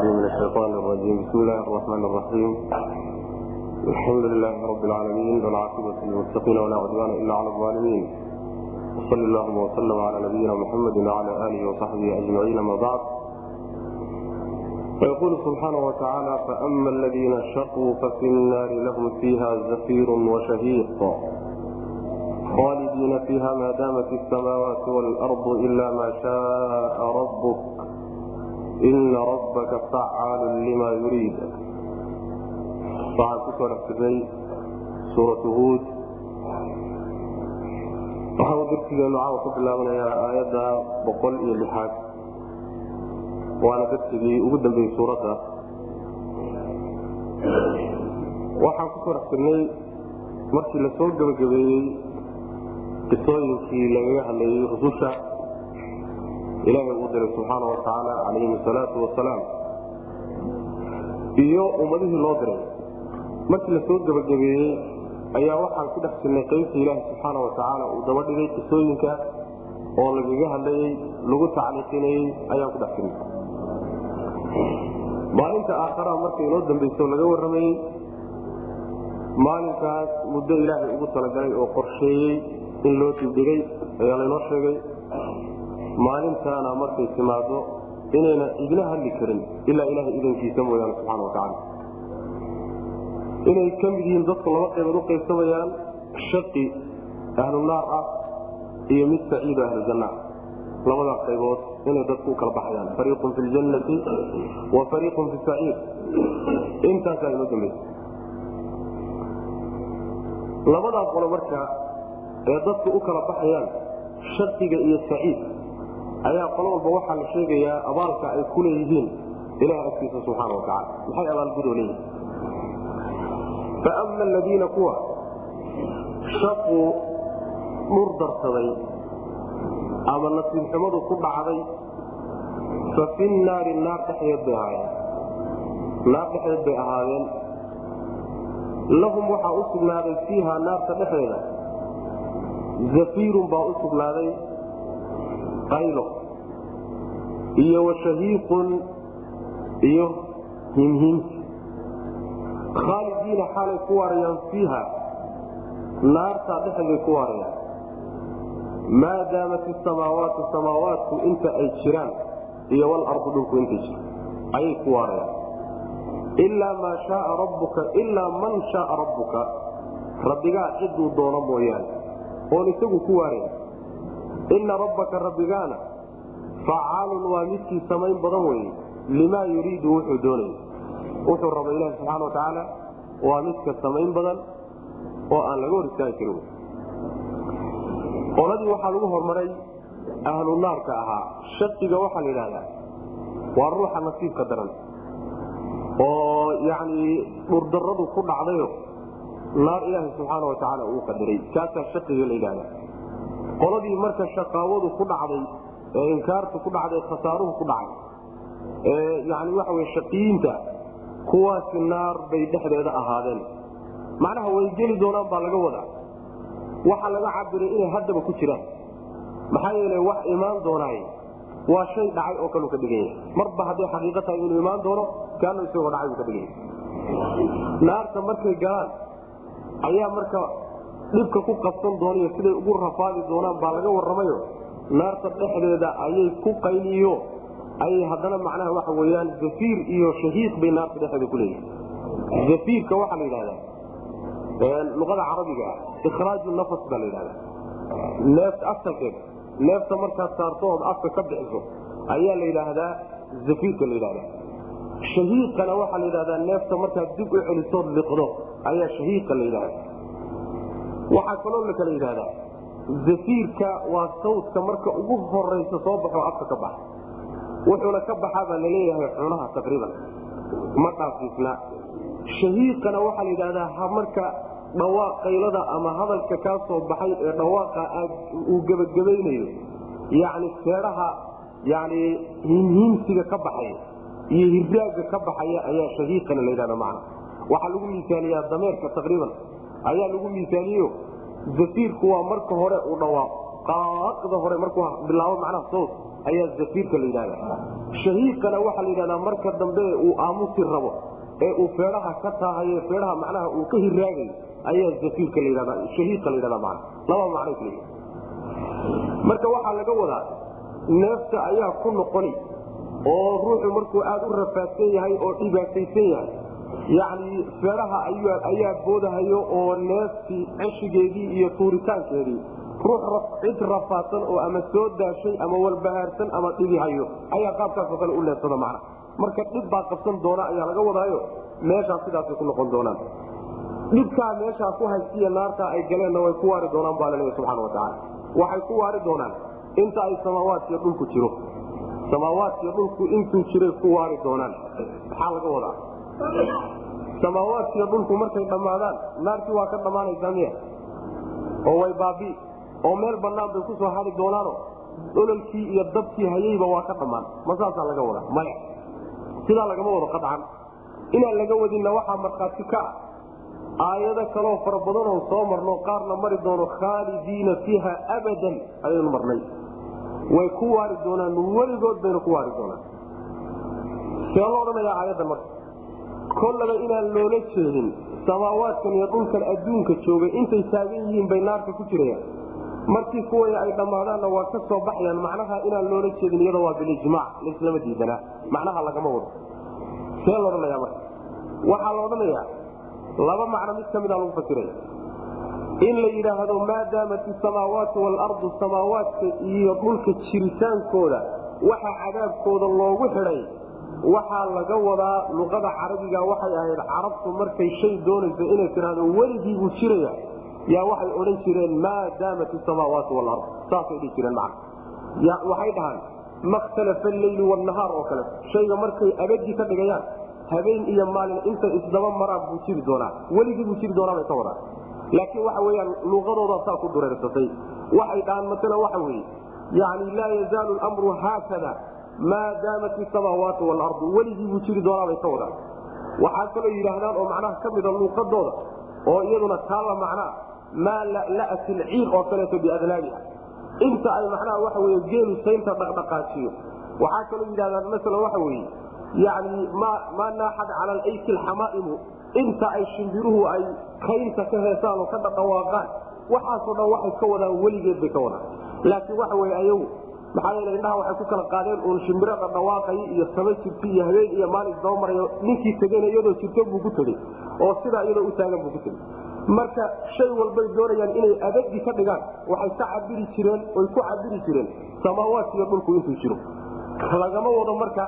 العليم من الشيطان الرجيم بسم الله الرحمن الرحيم الحمد لله رب العالمين والعاقبة للمتقين ولا عدوان إلا على الظالمين وصلى اللهم وسلم على نبينا محمد وعلى آله وصحبه أجمعين ما بعد ويقول سبحانه وتعالى فأما الذين شقوا ففي النار لهم فيها زفير وشهيق خالدين فيها ما دامت السماوات والأرض إلا ما شاء ربك ina rabbaka facaalu limaa yuriid waxaan ku soo dhex jirnay suuratu huud waxaanu darsigeenu caawa ku bilaabanayaa aayadda boqol iyo lixaad waana darsigii ugu dambeeyey suuradda waxaan ku soo dhex jirnay markii la gebagabeeyey qisooyinkii lagaga hadlayey rususha ilaahay uu diray subxaana wa tacaala calayhim asalaatu wasalaam iyo ummadihii loo diray. Markii la soo gebagabeeyey ayaa waxaan ku dhex jirnay qaybta ilaahi subxaana wa tacaala uu daba dhigay qisooyinka oo lagaga hadlayey lagu tacliiqinayey ayaan ku dhex jirnay. Maalinta aakharaha marka inoo dambayso laga warramayey maalinkaas muddo ilaahay ugu talagalay oo qorsheeyey in loo dibdhigay ayaa laynoo sheegay maalintaana markay timaado inayna igna hadli karin ilaa ilahay idankiisa mooyaane subxana wa tacaala. Inay ka mid yihiin dadku laba qaybood u qaybsamayaan shaqi ahlu naar ah iyo mid saciido ahlu janna labadaas qaybood inay dadku u kala baxayaan. Fariiqun fi ljannati wa fariiqun fi saciid. Intaasaa inoo dambaysa labadaas qolo marka ee dadku u kala baxayaan shaqiga iyo saciid ayaa qolo walba waxaa la sheegayaa abaalka ay ku leeyihiin ilaha agtiisa subxaana wa tacala maxay abaalgudoo leeyihiin faama aladiina kuwa shaquu dhur darsaday ama nasiibxumadu ku dhacday fa fi naari naar dhexdeed bay ahaayeen. Naar dhexdeed bay ahaadeen lahum waxaa u sugnaaday fiiha naarta dhexdeeda. Zafiirun baa u sugnaaday qaylo iyo washahiiqun iyo himhimsi khaalidiina xaalay ku waarayaan fiiha naartaa dhexday ku waarayaan maa daamat isamaawaatu samaawaatku inta ay jiraan iyo walardu dhulku intay jira ayay ku waarayaan ilaa maa shaaa rabbuka ilaa man shaaa rabbuka rabbigaa ciduu doono mooyaane oon isagu ku waaraya inna rabbaka rabbigaana facaalun waa midkii samayn badan weye limaa yuriidu wuxuu doonaya wuxuu raba ilahi subxana wa tacaala waa midka samayn badan oo aan laga hor istaagi karin. Qoladii waxaa lagu hormaray ahlu naarka ahaa. Shaqiga waxaa la yidhahdaa waa ruuxa nasiibka daran oo yacni dhurdaradu ku dhacdayo naar ilaahi subxaana wa tacaala uu qadaray. Kaasaa shaqiga la yidhahda qoladii marka shaqaawadu ku dhacday ee inkaartu ku dhacday khasaaruhu ku dhacay ee yani waxa wey shaqiyiinta kuwaasi naar bay dhexdeeda ahaadeen. Macnaha way geli doonaan baa laga wadaa. Waxaa laga cabiray inay haddaba ku jiraan. Maxaa yeele wax imaan doonaay waa shay dhacay oo kalu ka dhigan yahay marba hadday xaqiiqo tahay inuu imaan doono kaanu isagoo dhacay buu ka dhigan yahay naarta markay galaan ayaa marka dhibka ku qabsan doonaiyo siday ugu rafaadi doonaan baa laga warramayo. Naarta dhexdeeda ayay ku qayniyo ayay haddana macnaha waxa weyaan zafiir iyo shahiiq bay naarta dhexeeda ku leeyihiin zafiirka waxaa la yidhahdaa luqada carabiga ah ikhraaju nafas baa la yidhahda neefta asalkeeda neefta markaad saarto ood afka ka bixiso ayaa la yidhaahdaa zafiirka la yidhahda shahiiqana waxaa la yidhahdaa neefta markaad dib u celisood liqdo ayaa shahiiqa la yidhahda waxaa kaloo la kala yidhahdaa zafiirka waa sawdka marka ugu horaysa soo baxo afka ka baxa. Wuxuuna ka baxaa baa la leeyahay cunaha taqriiban. Ma dhaafisna shahiiqana waxaa la yidhahdaa marka dhawaaq qaylada ama hadalka kaa soo baxay ee dhawaaqa uu gebagabaynayo yani seedaha yani himhiimsiga ka baxaya iyo hiraaga ka baxaya ayaa shahiiqana la yidhahda macna. Waxaa lagu miisaaniyaa dameerka taqriiban ayaa lagu miisaaniyo. Zafiirku waa marka hore uu dhawaaqo qaaqda hore markuu bilaabo macnaha sawt ayaa zafiirka la yidhahda shahiiqana waxaa la yidhahdaa marka dambe uu aamusi rabo ee uu feedhaha ka taahayo feedhaha macnaha uu ka hiraagayo ayaa zafiirka la yidhahda shahiiqa la yidhahda macna laba macnay kala yihiin marka waxaa laga wadaa neefta ayaa ku noqoni oo ruuxu markuu aada u rafaadsan yahay oo dhibaataysan yahay yacni feedhaha ayaa boodahayo oo neeftii ceshigeedii iyo tuuritaankeedii. Ruux cid rafaadsan oo ama soo daashay ama walbahaarsan ama dhibihayo ayaa qaabkaasoo kale u leefsada macna. Marka dhib baa qabsan doona ayaa laga wadaayo. Meeshaas sidaasay ku noqon doonaan. Dhibkaa meeshaa ku haystiya naartaa ay galeenna way ku waari doonaan baa laleeya subxana watacaala waxay ku waari doonaan inta ay samaawaadkiyo dhulku jiro. Samaawaadkiyo dhulku intuu jiray ku waari doonaan. Maxaa laga wadaa samaawaadkiyo dhulku markay dhammaadaan naartii waa ka dhammaanaysaa miya. Oo way baabii oo meel bannaan bay ku soo hari doonaano ololkii iyo dabkii hayeyba waa ka dhammaan. Ma saasaa laga wadaa? Maya sidaa lagama wado qadcan. Inaan laga wadinna waxaa markhaati ka ah. Aayado kaloo fara badanoo soo marno qaarna mari doono khaalidiina fiiha abadan ayaynu marnay. Way ku waari doonaan weligood bayna ku waari doonaan. See lo odhanayaa aayaddan marka kollaba inaan loola jeedin samaawaadkan iyo dhulkan adduunka joogay intay taagan yihiin bay naarta ku jirayaan markii kuway ay dhammaadaanna waa ka soo baxayaan. Macnaha inaan loola jeedin iyada waa bilijmaac laislama diidanaa macnaha lagama wado. See laodhanaya marka? Waxaa la odhanayaa. Laba macno mid ka mida lagu fasiraya. In la yidhaahdo maadaamat isamaawaatu waalardu samaawaadka iyo dhulka jiritaankooda waxa cadaabkooda loogu xidhay waxaa laga wadaa luqada carabiga waxay ahayd carabtu markay shay doonayso inay tidhahdo weligiibuu jiraya. Yaa waxay odhan jireen maa daamat isamaawaatu walard saasay dhihi jireen man waxay dhahaan makhtalafa alleyli wanahaar oo kale shayga markay abadi ka dhigayaan habeen iyo maalin intay isdaba maraan buu jiri doonaa. Weligii buu jiri doonaa bay ka wadaan laakiin waxa weyaan luqadooda saa ku dureersatay waxay dhahaan maala waxa weye yani laa yazaalu lmru haakada maa daamat isamaawaatu waalardu weligii buu jiri doonaa bay ka wadaan. Waxaa kaloo yidhaahdaan oo macnaha ka mida luuqadooda oo iyaduna taalla macnaa maa la'la'at ilciir oo kaleeto biadlaabiha inta ay macnaha waxa wey geelu saynta dhaqdhaqaajiyo. Waxaa kaloo yidhahdaan maala waxa weye yani maa naaxad cala alayki alxamaa'imu. Inta ay shimbiruhu ay kaynta ka heesaan oo ka dhadhawaaqaan waxaasoo dhan waxay ka wadaan weligeed bay ka wadaan. Laakiin waxa weye ayagu maxaa yeele indhaha waxay ku kala qaadeen uun shimbiro dhadhawaaqaya iyo sama jirta iyo habeen iyo maalin isdabamarayo ninkii tegeyna iyadoo jirto buu ku tegey oo sidaa iyadoo u taagan buu ku tegey. Marka shay walbay doonayaan inay adagi ka dhigaan waxay ka cabiri jireen oy ku cabiri jireen samaawaadkiiyo dhulku intuu jiro. Lagama wado marka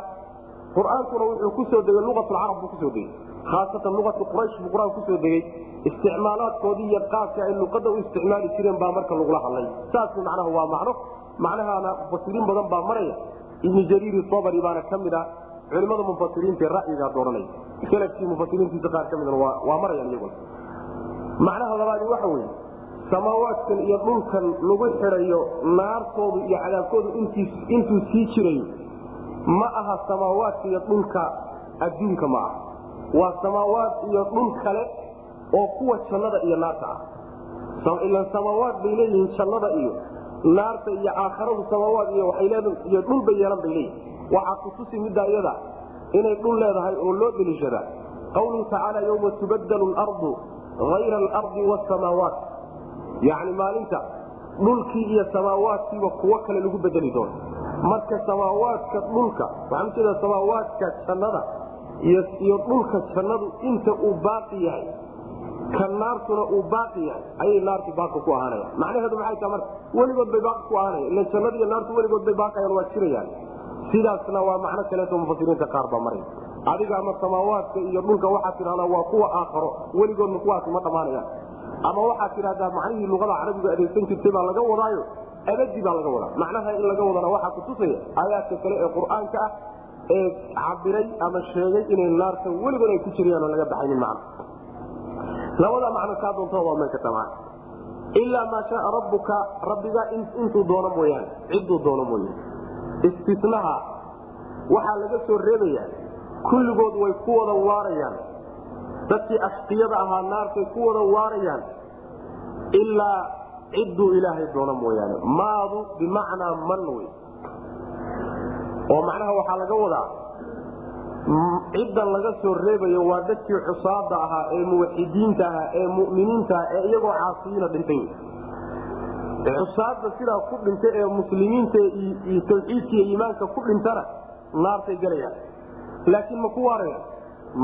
qur'aankuna wuxuu ku soo degay luqatulcarab buu ku soo degey khaasatan luqatu quraysh buu qur'aan ku soo degey isticmaalaadkoodii iyo qaabka ay luqada u isticmaali jireen baa marka lagula hadlay. Saas macnaha waa macno macnahaana mufasiriin badan baa maraya. Ibnu jariiri sobri baana ka mid ah culimada mufasiriinta ra'yigaa dooranaya salafkii mufasiriintiisa qaar ka midna waa marayaan iyaguna. Macnaha labaadi waxa weeye samaawaadkan iyo dhulkan lagu xidhayo naartoodu iyo cadaabkoodu intuu sii jirayo ma aha samaawaadka iyo dhulka adduunka ma aha. Waa samaawaad iyo dhul kale oo kuwa jannada iyo naarta ah. Ilan samaawaad bay leeyihiin jannada iyo naarta iyo aakharadu samaawaad iyo iyo dhul bay yeelan bay leeyihiin waxaa kutusi middaa iyada inay dhul leedahay oo loo deliishadaa qawluhu tacaala yowma tubaddalu lardu hayra alardi wasamaawaat yacni maalinta dhulkii iyo samaawaadkiiba kuwo kale lagu bedeli doono. Marka samaawaadka dhulka waxaan ujeeda samaawaadka jannada iyo dhulka jannadu inta uu baaqi yahay ka naartuna uu baaqi yahay. Ayay naartu baaqi ku ahaanaya. Macnaheedu maxay taha marka weligood bay baaqi ku ahaanaya. Ila jannada iyo naartu weligood bay baaqayaan waa jirayaan. Sidaasna waa macno kaleeto mufasiriinta qaar baa maray. Adiga ama samaawaadka iyo dhulka waxaad tidhahdaa waa kuwa aakharo. Weligoodna kuwaasi ma dhammaanayaan ama waxaad tidhahdaa macnihii luqada carabiga adeegsan jirtay baa laga wadaayo. Abadi baa laga wadaa. Macnaha in laga wadana waxaa kutusaya aayaadka kale ee qur'aanka ah ee cabiray ama sheegay inay naarta weligood ay ku jirayaan oo laga baxaynin macna labada macno kaa doontaa waa meelka tamaan. Ilaa maa shaaa rabbuka rabbiga intuu doono mooyaane cidduu doono mooyaane. Istisnaha waxaa laga soo reebayaa kulligood way ku wada waarayaan. Dadkii ashqiyada ahaa naartay ku wada waarayaan. Ilaa cidduu ilaahay doono mooyaane. Maadu bimacnaa man wey. Oo macnaha waxaa laga wadaa ciddan laga soo reebayo waa dadkii cusaada ahaa ee muwaxidiinta ahaa ee muminiinta ah ee iyagoo caasiyiina dhintay. Cusaada sidaa ku dhinta ee muslimiinta iyo iimaanka ku dhintana naartay gelayaan laakiin ma ku waarayaan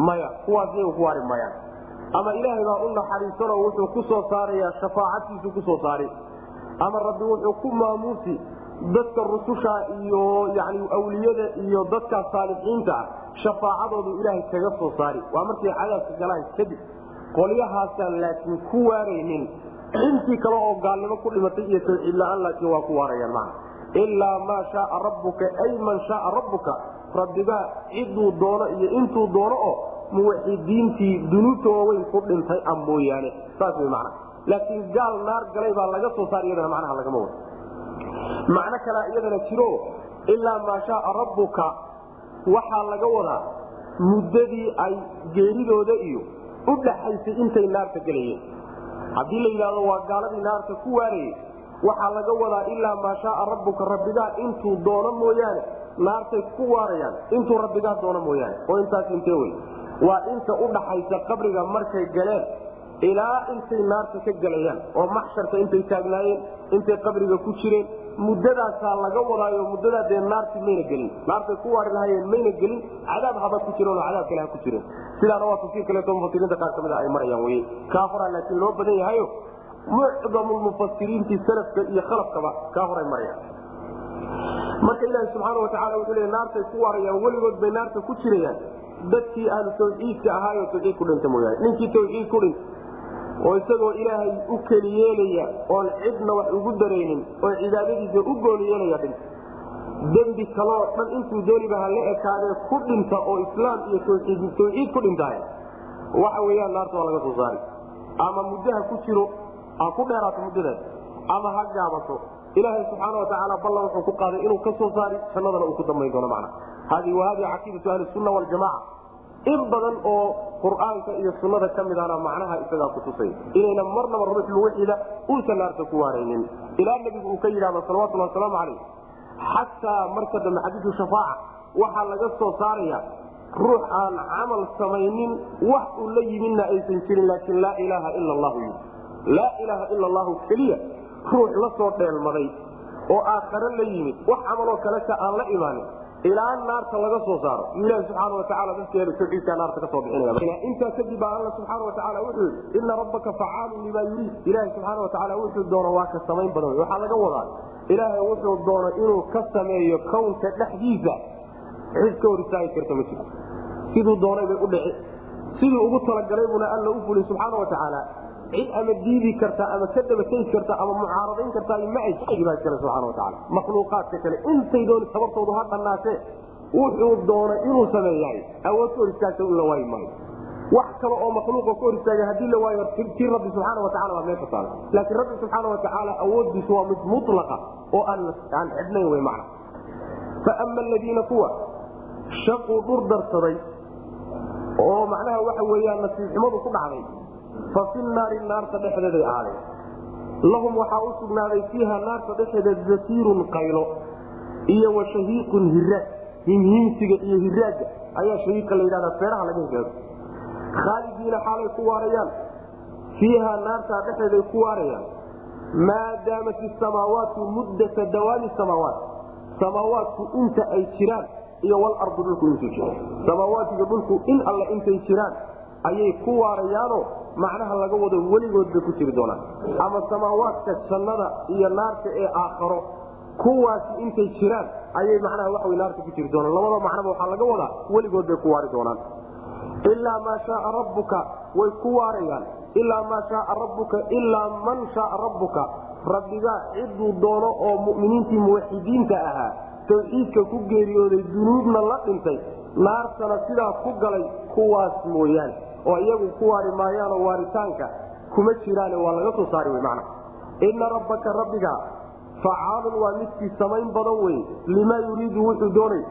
maya. Kuwaas iyaga ku waari mayaan. Ama ilaahay baa u naxariisanoo wuxuu ku soo saarayaa shafaacadtiisu ku soo saari. Ama rabbi wuxuu ku maamuusi dadka rususha iyo yani awliyada iyo dadka saalixiinta ah shafaacadoodu ilaahay kaga soo saari. Waa markay cadaabka galaan kadib qolyahaasaan laakiin ku waaraynin. Intii kale oo gaalnimo ku dhimatay iyo tawxiid la'aan laakiin waa ku waarayaan maa ilaa maa shaaa rabbuka ay man shaaa rabbuka rabbigaa ciduu doono iyo intuu doono oo muwaxidiintii dunuubta waaweyn ku dhintay a mooyaane. Saas wy mana laakiin gaal naar galay baa laga soo saar iyadana macnaha lagama wado macno kalea iyadana jiro ilaa maa shaaa rabbuka. Waxaa laga wadaa muddadii ay geeridooda iyo u dhaxaysay intay naarta gelayeen. Haddii la yidhahdo waa gaaladii naarta ku waarayey waxaa laga wadaa ilaa maa shaaa rabbuka rabbigaa intuu doono mooyaane naartay ku waarayaan intuu rabbigaa doono mooyaane. Oo intaas intee wey? Waa inta u dhaxaysa qabriga markay galeen ilaa intay naarta ka gelayaan oo maxsharka intay taagnaayeen intay qabriga ku jireen muddadaasaa laga wadaayo muddadaa dee naarti mayna gelin. Naartay ku waari lahayeen mayna gelin cadaab haba ku jireen oo cadaab kale ha ku jireen. Sidaana waa tafsiir kaleeto mufasiriinta qaar ka mid a ay marayaan wey kaa horaa laakiin loo badan yahayo mucdamu mufasiriintii salafka iyo khalafkaba kaa horay marayaan. Marka ilaahi subxaana watacaala wuxuu le naartay ku waarayaan weligood bay naarta ku jirayaan. Dadkii ahlu tawxiidka ahaayo tawxiid ku dhinta mooyaane. Ninkii tawxiid ku dhinta oo isagoo ilaahay u keli yeelaya oon cidna wax ugu daraynin oo cibaadadiisa u gooni yeelaya dhinta dembi kaloo dhan intuu dooniba hala ekaadee ku dhinta oo islaam iyo tawxiid ku dhintaay waxa weyaan naarta waa laga soo saari ama muddaha ku jiro ha ku dheeraato muddadaas ama ha gaabato ilaahay subxaana watacaala ballan wuxuu ku qaaday inuu ka soo saari jannadana uu ku dambayn doono macna. Hadi wa hadi caqiidatu ahli waljamaca in badan oo qur'aanka iyo sunnada ka midana macnaha isagaa kutusay inayna marnaba ruux luguxida uusan naarta ku waaraynin. Ilaa nebigu uu ka yidhahdo salawatulli wasalaamu calayh xataa marka dambe xadiidu shafaaca waxaa laga soo saaraya ruux aan camal samaynin wax uu la yimidna aysan jirin laakiin laa ilaaha ila allahu yii laa ilaaha ila allahu keliya ruux la soo dheelmaday oo aakhare la yimid wax camaloo kaleta aan la imaanin ilaa naarta laga soo saaro. Ilahi subxaana wataala dadkeeda tawxiidkaa naarta ka soo bixinayintaa kadib baa alla subxaana watacaala wuxuu yii ina rabbaka facaalun limaa yuriid. Ilaahi subxaana watacaala wuxuu doono waa ka samayn badan. Waxaa laga wadaa ilaahay wuxuu doono inuu ka sameeyo kownka dhexdiisa. Cid ka hor istaagi karta ma jirto siduu doonay bay u dhici. Siduu ugu talagalay buna alla u fulin subxaana watacaala cid ama diidi karta ama ka dabategi karta ama mucaaradayn karta ma ay baa iskale subxana wataala makhluuqaadka kale intay dooni sababtoodu ha dhannaatee wuxuu doonay inuu sameeyahay awood ka hor istaagta in la waayi maayo. Wax kale oo makhluuqa ka hor istaaga haddii la waayo tii rabbi subxaana wataala waa meesha taala laakiin rabbi subxaana watacaala awooddiisu waa mid mutlaqa oo aan xidhnayn wey macna. Fa ama aladiina kuwa shaquu dhur darsaday oo macnaha waxa weeyaan nasiibxumadu ku dhacday fa fi naari naarta dhexdeeday ahaadeen lahum waxaa u sugnaaday fiiha naarta dhexeeda zasiirun qaylo iyo wa shahiiqun hiraag himhiinsiga iyo hiraaga ayaa shahiiqa la yidhahdaa feeraha laga higaago khaalidiina xaalay ku waarayaan. Fiiha naartaa dhexeeday ku waarayaan. Maa daamat isamaawaatu muddata dawaami samaawaat. Samaawaatku inta ay jiraan iyo walardu dhulku intuu jiro samaawaatiga dhulku in alle intay jiraan ayay ku waarayaanoo macnaha laga wado weligood bay ku jiri doonaan. Ama samaawaadka jannada iyo naarta ee aakharo kuwaasi intay jiraan ayay macnaha waxa naarta ku jiri doonaan. Labada macnaba waxaa laga wadaa weligood bay ku waari doonaan. Ilaa maa shaaa rabbuka way ku waarayaan. Ilaa maa shaaa rabbuka ilaa man shaaa rabbuka. Rabbigaa ciduu doono oo muminiintii muwaxidiinta ahaa tawxiidka ku geeriyooday dunuubna la dhintay naartana sidaa ku galay kuwaas mooyaane oo iyagu ku waari maayaanoo waaritaanka kuma jiraane waa laga soo saari wey macna. Inna rabbaka rabbigaa facaalun waa midkii samayn badan wey limaa yuriidu wuxuu doonay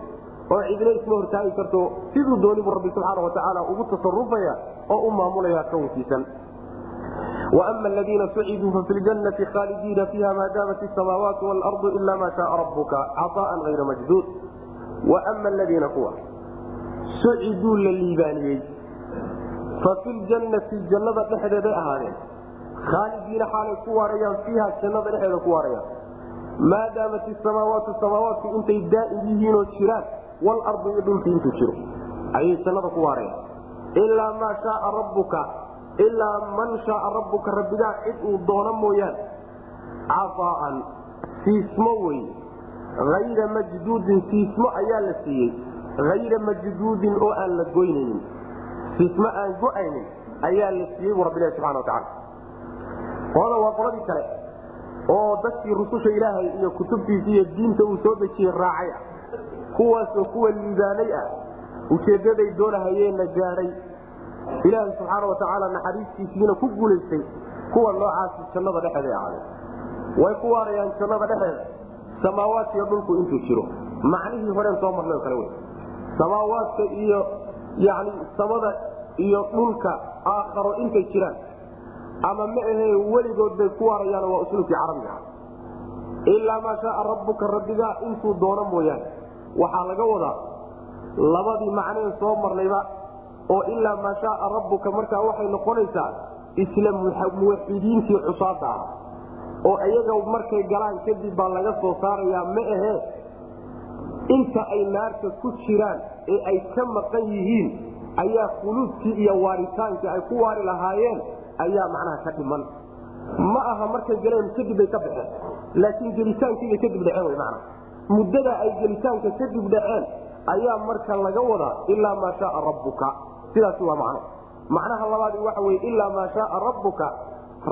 oo cidina isma hortaagi karto siduu doonibuu rabbi subxaana watacaala ugu tasarufaya oo u maamulaya kownkiisan waama aladiina suciduu fa fi ljannati khaalidiina fiiha maa daamat isamaawaatu waalardu ila maa shaaa rabbuka caطaa'an hayra majduud waama aladiina kuwa suciduu la liibaaniyey fa fi jannada dhexdeeday ahaadeen. Khaalidiina xaalay ku waarayaan fiiha jannada dhexeeda ku waarayaan. Maadaamat isamaawaatu samaawaatku intay daa'im yihiinoo jiraan walardu iyo dhulkii intuu jiro ayay jannada ku waarayaan. Ilaa maa shaaa rabbuka ilaa man shaaa rabbuka rabbigaa cid uu doono mooyaane. Cafaaan siismo wey ayra majduudin siismo ayaa la siiyey. Hayra majduudin oo aan la goynaynin siismo aan go'aynin ayaa la siiyey bu rabbilahi subxana watacaala qolada waa qoladii kale oo dadkii rususha ilaahay iyo kutubtiisa iyo diinta uu soo dejiyey raacay ah. Kuwaasoo kuwa liibaanay ah ujeedaday doonahayeenna gaadhay ilaahay subxaana watacaala naxariistiisiina ku guulaystay kuwa noocaasi jannada dhexeeday ahaadeen. Way ku waarayaan jannada dhexeeda samaawaadkiiyo dhulku intuu jiro. Macnihii horeen soo marnay oo kale wey. Samaawaadka iyo yani samada iyo dhulka aakharo intay jiraan ama ma ahee weligood bay ku waarayaan waa usluubkii carabiga. Ilaa maa shaaa rabbuka rabbigaa intuu doono mooyaane. Waxaa laga wadaa labadii macneen soo marnayba oo ilaa maa shaaa rabbuka markaa waxay noqonaysaa isla muwaxidiintii cusaada ah. Oo iyaga markay galaan kadib baa laga soo saarayaa ma ahee inta ay naarta ku jiraan ee ay ka maqan yihiin ayaa khuluudkii iyo waaritaankii ay ku waari lahaayeen ayaa macnaha ka dhiman. Ma aha markay galeen kadib bay ka baxeen laakiin gelitaankiibay kadib dhaceen w mana muddada ay gelitaanka kadib dhaceen ayaa marka laga wadaa ilaa maa shaaa rabbuka. Sidaasi waa macno. Macnaha labaadi waxa weye ilaa maa shaaa rabbuka.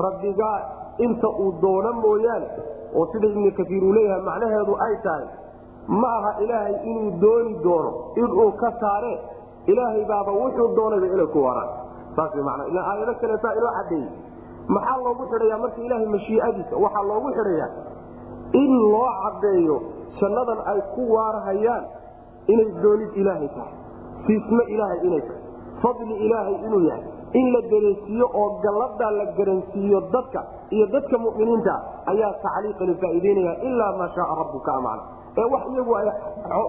Rabbigaa inta uu doono mooyaane oo sida ibnu kaiir uu leeyahay macnaheedu ay tahay ma aha ilaahay inuu dooni doono inuu ka saare ilaahay baaba wuxuu doonayba inay ku waaraan. Saas man ila aayado kaleetaa inoo cadeeyey maxaa loogu xidhayaa marka ilaahay mashiiadiisa waxaa loogu xidhayaa in loo cadeeyo jannadan ay ku waarhayaan inay doonid ilaahay tahay. Siismo ilaahay inay tahay. Fadli ilaahay inuu yahay. In la dareensiiyo oo galladaa la garansiiyo dadka iyo dadka muminiinta ayaa tacliiqani faa'iideynaya ilaa maa shaaa rabbuka amacna ee wax iyagu ay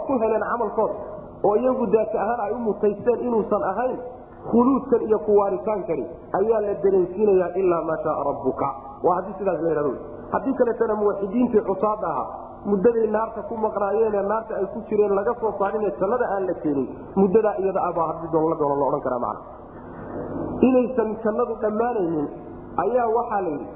ku heleen camalkooda oo iyagu daata ahaan ay u mutaysteen inuusan ahayn khuluudkan iyo kuwaaritaankani ayaa la dareensiinayaa ilaa maa shaaa rabbuka. Waa haddii sidaas la yhahdo haddii kaleetana muwaxidiintii cusaada ahaa muddaday naarta ku maqnaayeenee naarta ay ku jireen laga soo saarine jannada aan la keenin muddadaa iyada abaa haddii doon la doono la odhan karaa macna. Inaysan jannadu dhammaanaynin ayaa waxaa la yidhi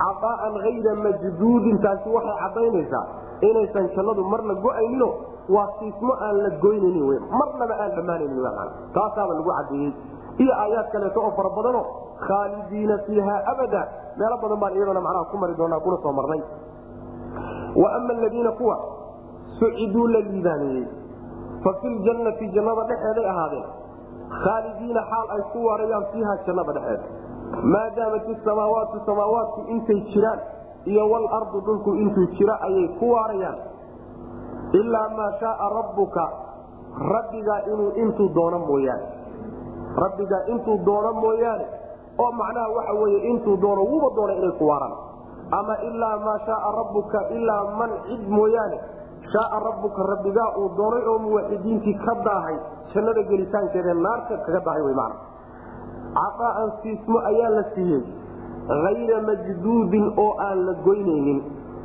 cabaa'an hayra majduudin taasi waxay caddaynaysaa inaysan jannadu marna go'aynino waa siismo aan la goynaynin w marnaba aan dhammaanaynin taasaaba lagu cadeeyey iyo aayaad kaleeto oo fara badano khaalidiina fiiha abada meelo badan baan iyadana macnaha ku mari doonaa kuna soo marnay. Wa ama aladiina kuwa suciduu la liibaaniyey fa fi ljannati jannada dhexeeday ahaadeen khaalidiina xaal ay ku waarayaan fiiha jannada dhexeeda maadaamat isamaawaatu samaawaatku intay jiraan iyo walardu dhulku intuu jiro ayay ku waarayaan ilaa maa shaaa rabbuka rabbigaa inuu intuu doono mooyaane rabbigaa intuu doono mooyaane oo macnaha waxa weye intuu doono wuba doona inay ku waaraan ama ilaa maa shaaa rabbuka ilaa man cid mooyaane shaaa rabbuka rabbigaa uu doonay oo muwaxidiintii ka daahay jannada gelitaankeeda naarta kaga daahay wy mana caaan siismo ayaa la siiyey. Hayra majduudin oo aan la goynaynin.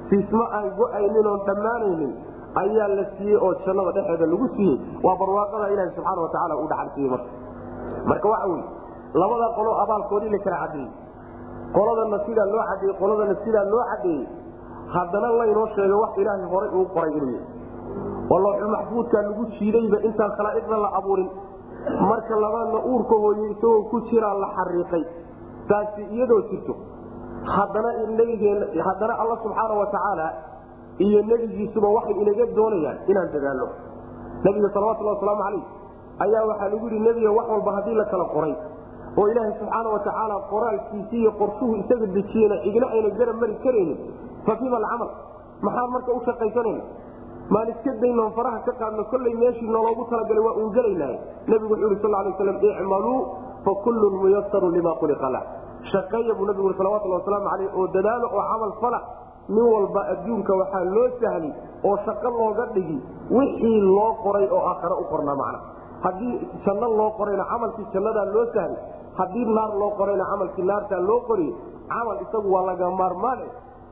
Siismo aan go'aynin dhammaanaynin ayaa la siiyey oo jannada dhexeeda lagu siiyey. Waa barwaaqada ilahi subxaana watacaala u dhaxal siiyey marka. Marka waxa wey labada qolo abaalkoodii la kala cadeeyey qoladana sidaa loo cadeeyey qoladana sidaa loo cadeeyey. Haddana laynoo sheegay wax ilaahay horay uu qoray inuu yahay oo looxul maxfuudkaa lagu jiidayba intaan khalaa'iqda la abuurin marka labaadna uurka hooye isagoo ku jiraa la xariiqay. Taasi iyadoo jirto haddana nbigeen haddana alla subxaana watacaala iyo nebigiisuba waxay inaga doonayaan inaan dadaalno nabiga salawatulhi wasalaamu calayh ayaa waxaa lagu yidhi nebiga wax walba haddii la kala qoray oo ilaahay subxaana watacaala qoraalkiisi iyo qorshuhu isaga dejiyena igna ayna garab mari karaynin fa fima alcamal? Maxaan marka u shaqaysanayna maan iska daynoon faraha ka qaadno kollay meeshii nooloogu talagalay waa uun gelaynahay nebigu wuxuu yhi sal lay slam icmaluu fa kullun muyasaru lima khuliqa lah. Shaqeeya buu nabigu ui salawatulhi wasalaamu caleyh oo dadaalo oo camal fala nin walba adduunka waxaa loo sahli oo shaqo looga dhigi wixii loo qoray oo aakhare u qornaa macna. Haddii janno loo qorayna camalkii jannadaa loo sahlay haddii naar loo qorayna camalkii naartaa loo qoriye camal isagu waa laga maarmaane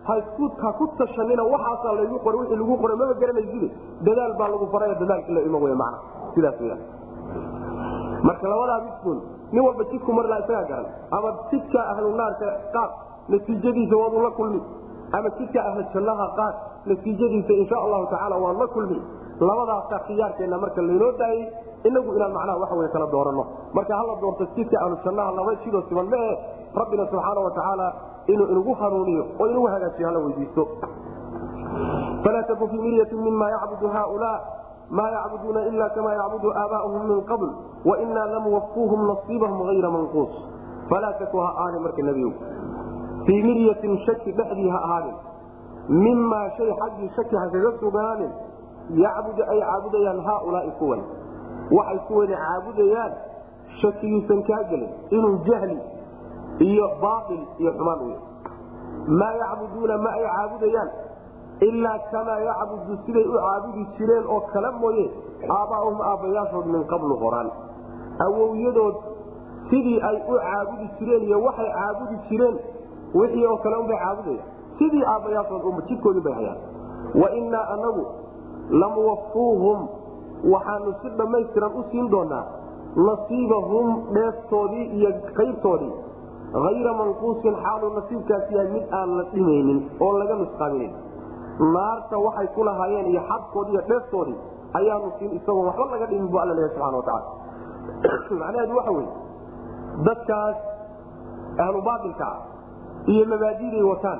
ha ku tashanina waxaasaa laygu qoray wii lagu qoray maba garanayside dadaal baa lagu faray dadaalkii la ima wey mana sidaas weyaan marka labadaa midkood nin walba jidku marlaa isagaa garan. Ama jidka ahlu naarka qaad natiijadiisa waadu la kulmi. Ama jidka ahlu jannaha qaad natiijadiisa insha allahu tacaala waan la kulmi. Labadaasa khiyaarkeenna marka laynoo daayey inagu inaan macnaha wey kala dooranno marka hala doorto jidka ahlu jannaha laba jidoo siman ma eh rabbina subxaana wa tacaala inuu inagu hanuuniyo oo inagu hagaajiyo hala weydiisto. Falaa taku fii miryatin mima yacbudu haulaa ma yacbuduuna ila kama yacbudu aabaa'uhum min qabl wainaa lamuwafuuhum nasiibahum hayra manquus. Falaa taku ha ahaanin marka nebigu. Fii miryatin shaki dhexdii ha ahaanin. Mimaa shay xaggii shaki ha kaga sugnaanin yacbudu ay caabudayaan haaulaai kuwan. Waxay kuwani caabudayaan shakiyuusan kaa gelin inuu jahli iyo baail iyo xumaan yahay maa yacbuduuna ma ay caabudayaan ilaa kamaa yacbudu siday u caabudi jireen oo kale mooye aabbaa'uhum aabbayaashood min qablu horaan awowyadood sidii ay u caabudi jireen iyo waxay caabudi jireen wixii oo kale unbay caabudayaan. Sidii aabbayaashood jidkoodunbay hayaan. Wa innaa anagu lamuwafuuhum waxaanu si dhammaystiran u siin doonaa nasiibahum dheeftoodii iyo qaybtoodii hayra manquusin xaaluu nasiibkaas yahay mid aan la dhimaynin oo laga nusqaaminayn naarta waxay ku lahaayeen iyo xadkoodii iyo dheeftoodii ayaanu siin isagoon waxba laga dhimin bu alla leeyahy subxana watacaala macnaheedu waxa weye dadkaas ahlu ah iyo mabaadiday wataan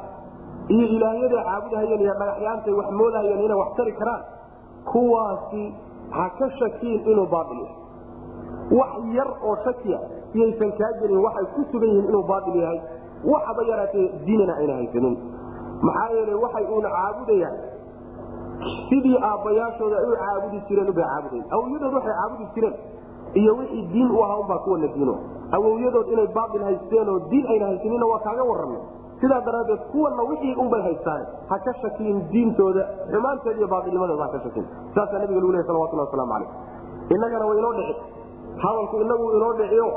iyo ilaahyaday caabudahayeen iyo dhagaxyaantay wax moodahayeen inay wax tari karaan kuwaasi ha ka shakiin inuu baail yahay wax yar oo shakiya iyaysan kaa gelin waxay ku sugan yihiin inuu baail yahay. Waxaba yaraatee diinana ayna haysanin. Maxaa yeele waxay uuna caabudayaan. Sidii aabbayaashooda ay u caabudi jireen ubay caabudayan awowyadood waxay caabudi jireen. Iyo wixii diin u ahaa unbaa kuwana diino. Awowyadood inay baail haysteen diin ayna haysanina waa kaaga warramay. Sidaa daraaddeed kuwana wixii unbay haystaan. Ha ka shakiin diintooda xumaanteeda iyo baailnimadooda ha ka shakiin. Saasaa nabiga lagu lehy salawatullah waslamu calayh. Innagana way dhici. Hadalku inagu inoo dhiciyo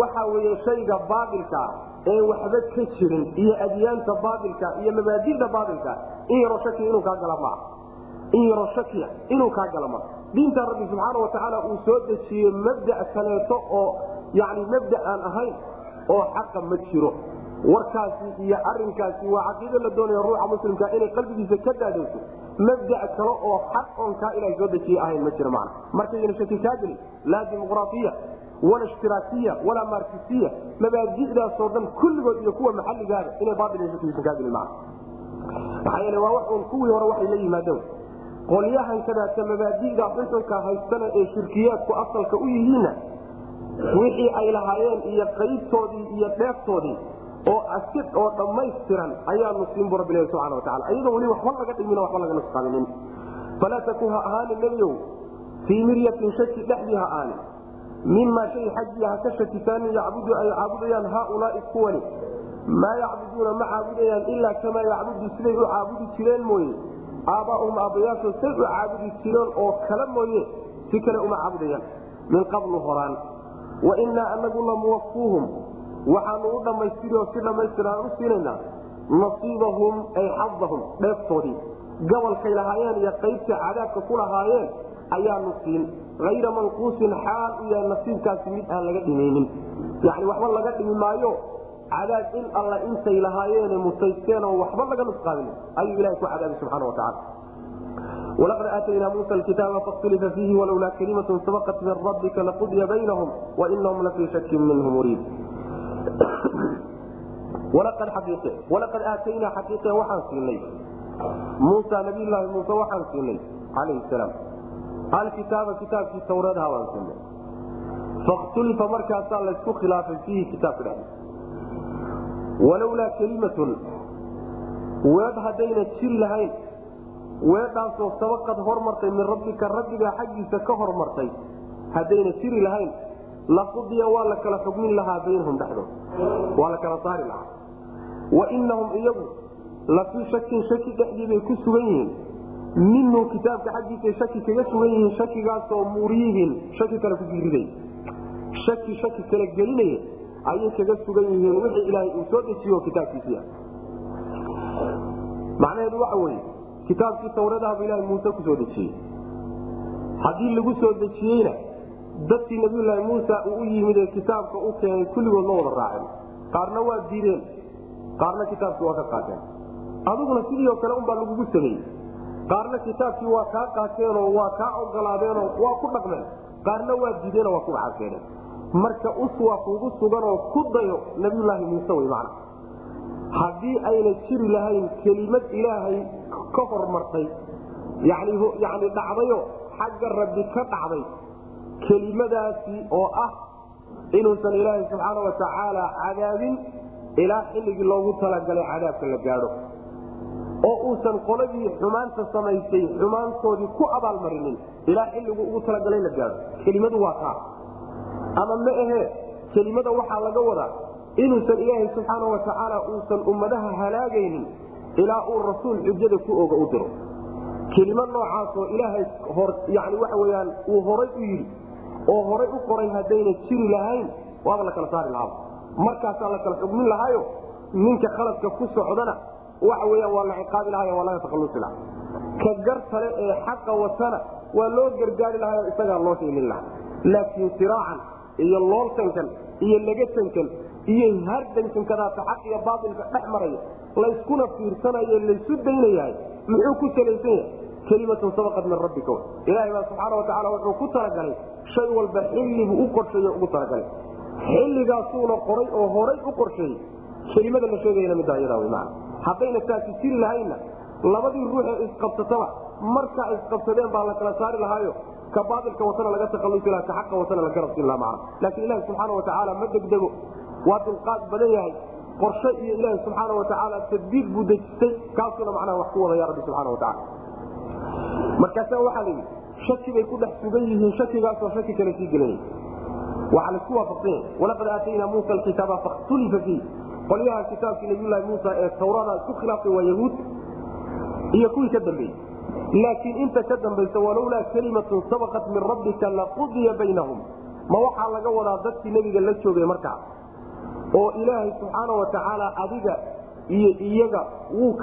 waxa weeye shayga baailkaa ee waxba ka jirin iyo adyaanta baailka iyo mabaadida baailka in yaroo shakiya inuu kaa gala maaha. In yaroo shakiya inuu kaa gala maaha. Diinta rabbi subxaana watacaala uu soo dejiyey mabda kaleeto oo yani mabda aan ahayn oo xaqa ma jiro. Warkaasi iyo arinkaasi waa caqiido la doonaya ruuxa muslimka inay qalbigiisa ka daadayso. Mabda kale oo xaq oon kaa ilaha soo dejiye ahayn ma jiro mana markayna shaki kaa gelin laa dimuqraaiya wala ishtiraakiya walaa markisiya mabaadi'daasoo dhan kulligood iyo kuwa mana maxaa yeele waa kuwii hore waxay la yimaadeen. Qolyahan kadaata mabaadida xunxunka haystana ee shirkiyaadku asalka u yihiinna wixii ay lahaayeen iyo qaybtoodii iyo dheeftoodii oo asid oo dhammaystiran ayaanu siin bu rabbilahi subana wataala iyadoo weli waxba laga dhimin waxba laga nusqaaminin falaa taku ha ahaanin nebiyow fii miryatin shaki dhexdii ha aanin mimaa shay xaggii ha ka shakisaanin yacbudu ay caabudayaan haaulaai kuwani maa yacbuduuna ma caabudayaan ilaa kamaa yacbudu siday u caabudi jireen mooye aabbaahum aabbayaashood say u caabudi jireen oo kale mooye si kale uma caabudayaan min qablu horaan wa innaa anagu lamuwafuuhum waxaanu u dhammaystiri oo si dhammaystiran u siinaynaa nasiibahum ay xadahum dheeftoodii gobolkay lahaayeen iyo qaybtay cadaabka ku lahaayeen ayaanu siin hayra manquusin xaal u yahay nasiibkaasi mid aan laga dhimaynin yani waxba laga dhimi maayo cadaab in alla intay lahaayeene mutaysteen oo waxba laga nusqaamin ayuu ilaha ku cadaabay subxana watacaala walaqad aataynaa muusa kitaaba fakhtulifa fiihi walowlaa kalimatun sabaqat min rabbika laqudiya baynahum wainahum lafii shakin minhu muriid walaqad aataynaa xaqiiqe waxaan siinay muusa nabiyllaahi muuse waxaan siinay calayhi salaam alkitaaba kitaabkii tawreedha baan siinay fakhtulifa markaasaa laysku khilaafay fiihi kitaabka dhexdiisa walowlaa kelimatun weedh haddayna jiri lahayn weedhaasoo sabaqad hormartay min rabbika rabbigaa xaggiisa ka hormartay haddayna jiri lahayn laqudiya waa la kala xugmin lahaa baynahum dhexdood waa la kala saari lahaa. Wa inahum iyagu lafii shakin shaki dhexdii bay ku sugan yihiin minhu kitaabka xaggiisay shaki kaga sugan yihiin shakigaasoo muriibin shaki kale ku sii riday shaki shaki kale gelinaya ayay kaga sugan yihiin wixii ilaahay uu soo dejiyo kitaabkiisiia macnaheedu waxa weye kitaabkii tawradahabu ilahay muuse ku soo dejiyey. Haddii lagu soo dejiyeyna dadkii nabiyulaahi muusa uu u yimid ee kitaabka u keenay kulligood ma wada raaceen qaarna waa diideen qaarna kitaabkii waa ka qaateen adiguna sidii oo kale unbaa lagugu sameeyey qaarna kitaabkii waa kaa qaateenoo waa kaa ogolaadeenoo waa ku dhaqmeen. Qaarna waa diideenoo waa ku caaseeneen marka uswa kugu suganoo ku dayo nabiyulaahi muuse wey macna. Haddii ayna jiri lahayn kelimad ilaahay ka hormartay yani dhacdayo xagga rabbi ka dhacday kelimadaasi oo ah inuusan ilaahay subxaana wa tacaala cadaabin ilaa xilligii loogu talagalay cadaabka la gaadho oo uusan qoladii xumaanta samaysay xumaantoodii ku abaalmarinin ilaa xilligu ugu talagalay la gaadho. Kelimadu waa taa. Ama ma ahee kelimada waxaa laga wadaa inuusan ilaahay subxaana wa tacaala uusan ummadaha halaagaynin ilaa uu rasuul xujada ku oga u diro. Kelimad noocaasoo ilaahay yani waxa weyaan uu horay u yidhi oo horay u qoray haddayna jiri lahayn waaba la kala saari lahaa. Markaasaa la kala xugmin lahaayo ninka khaladka ku socdana waxa weyan waa la ciqaabi lahay waa laga takhalusi laha ka gar tale ee xaqa watana waa loo gargaari lahay isagaa loo sheelin laha laakiin siraacan iyo looltankan iyo lagatankan iyo hardankankadaata xaq iyo baailka dhex maraya layskuna fiirsanayo laysu daynayahay muxuu ku salaysan yahay? Kelimatun sabaqat min rabbika. Ilaahay baa subxaana watacaala wuxuu ku talagalay shay walba xillibuu u qorsheeye ugu talagalay. Xilligaasuuna qoray oo horay u qorsheeyey. Kelimada la sheegayana middaa wy maana haddayna taasi jiri lahaynna labadii ruux ee isqabsataba markaa isqabsadeen baa la kala saari lahaayo. Ka baailka watana laga takhalusi laha ka xaqa watana la garabsin laha macana laakiin ilahi subxaana watacaala ma degdego. Waa dulqaad badan yahay. Qorshe iyo ilaahi subxaana watacaala tadbiir buu dejistay. Kaasuna macnaha wax ku wadaya rabbi subxaana watacaala markaasa waxaa la yidhi shaki bay ku dhex sugan yihiin shakigaasoo shaki kale sii gelinaya waxaa la isku waafaqsan yahay walaqad aataynaa muusa alkitaaba fakhtulifa fiih qolyaha kitaabkii nabiyulaahi muusa ee tawrada isku khilaaftay waa yahuud iyo kuwii ka dambeeyey laakiin inta ka dambaysa walowlaa kalimatun sabaqat min rabbika laqudiya baynahum. Ma waxaa laga wadaa dadkii nebiga la joogay markaa oo ilaahay subxaana wa tacaala adiga iyo iyaga wuu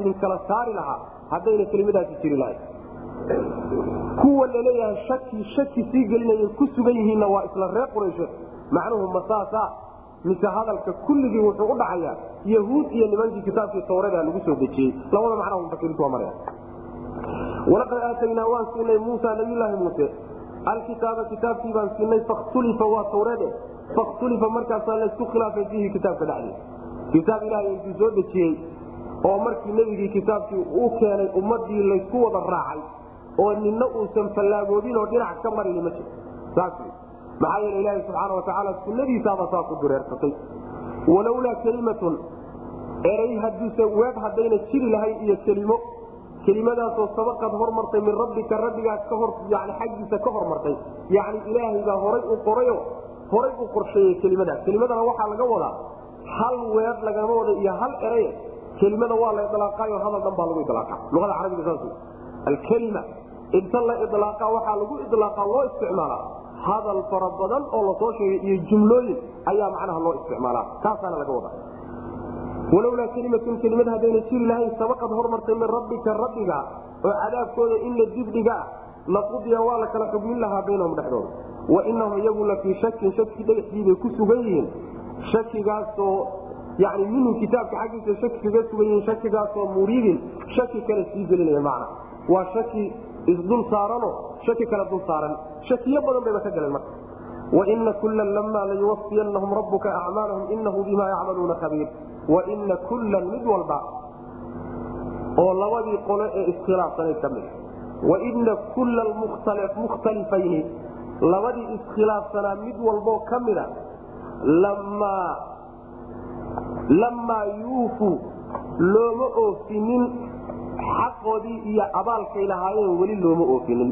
idin kala saari lahaa haddayna kelimadaasi jiri lahayn kuwa la leeyahay shaki shaki sii gelinaya ku sugan yihiinna waa isla reer qurayshe macnuhu masaasa mise hadalka kulligii wuxuu u dhacayaa yahuud iyo nimankii kitaabkii tawrada lagu soo dejiyey. Labada maraya. Walaqad aataynaa waan siinay muusa nabiyulaahi muuse. Alkitaaba kitaabkii baan siinay fakhtulifa waa tawrade fakhtulifa markaasaa laysku khilaafay fiihi kitaabka dhexdiisa kitaab ilaahay intuu soo dejiyey oo markii nebigii kitaabkii uu keenay ummadii laysku wada raacay oo ninna uusan fallaagoodin oo dhinac ka marini ma jiro maxaa yeele ilaahi subxaana watacaala sunnadiisaaba saa ku dureersatay walowlaa kelimatun eray hadduuse weed haddayna jiri lahayn iyo kelimo. kelimadaasoo sabaqad hormartay min rabbika rabbigaa ka hor yani xaggiisa ka hormartay yacni ilaahay baa horay u qorayo horay u qorsheeyey kelimadaas. kelimadana waxaa laga wadaa hal weed lagama wada iyo hal eraye kelimada waa la ilaaqayo hadal dhan baa lagu ilaaqa luada carabiga saas alkelima inta la ilaaqa waxaa lagu ilaaqa loo isticmaalaa hadal fara badan oo la soo sheegay iyo jumlooyin ayaa macnaha loo isticmaalaa. Taasaana laga wadaa. Walowlaa kelimatun kelimad haddayna jiri lahayn sabaqad hormartay min rabbika rabbiga oo cadaabkooda in la dibdhigaa laqudiya waa la kala xugmin lahaa baynahum dhexdooda wa inahum iyagu la fii shakin shaki dhagaxdiibay ku sugan yihiin. Shakigaasoo yani minhu kitaabka xaggiisa shaki kaga sugan yihiin shakigaasoo muriidin shaki kale sii gelinaya macna. Waa shaki isdul saarano shaki kale dul saaran. Shakiyo badan bayba ka galeen marka. Waina kulan lama layuwafiyanahum rabuka acmaalahum inahu bima yacmaluuna khabiir. Waina kullan mid walba oo labadii qole ee iskhilaafsanay ka mid. Waina kulla mukhtalifayni labadii iskhilaafsanaa mid walboo ka mida lamaa yuufuu looma oofinin xaqoodii iyo abaalkay lahaayeen weli looma oofinin.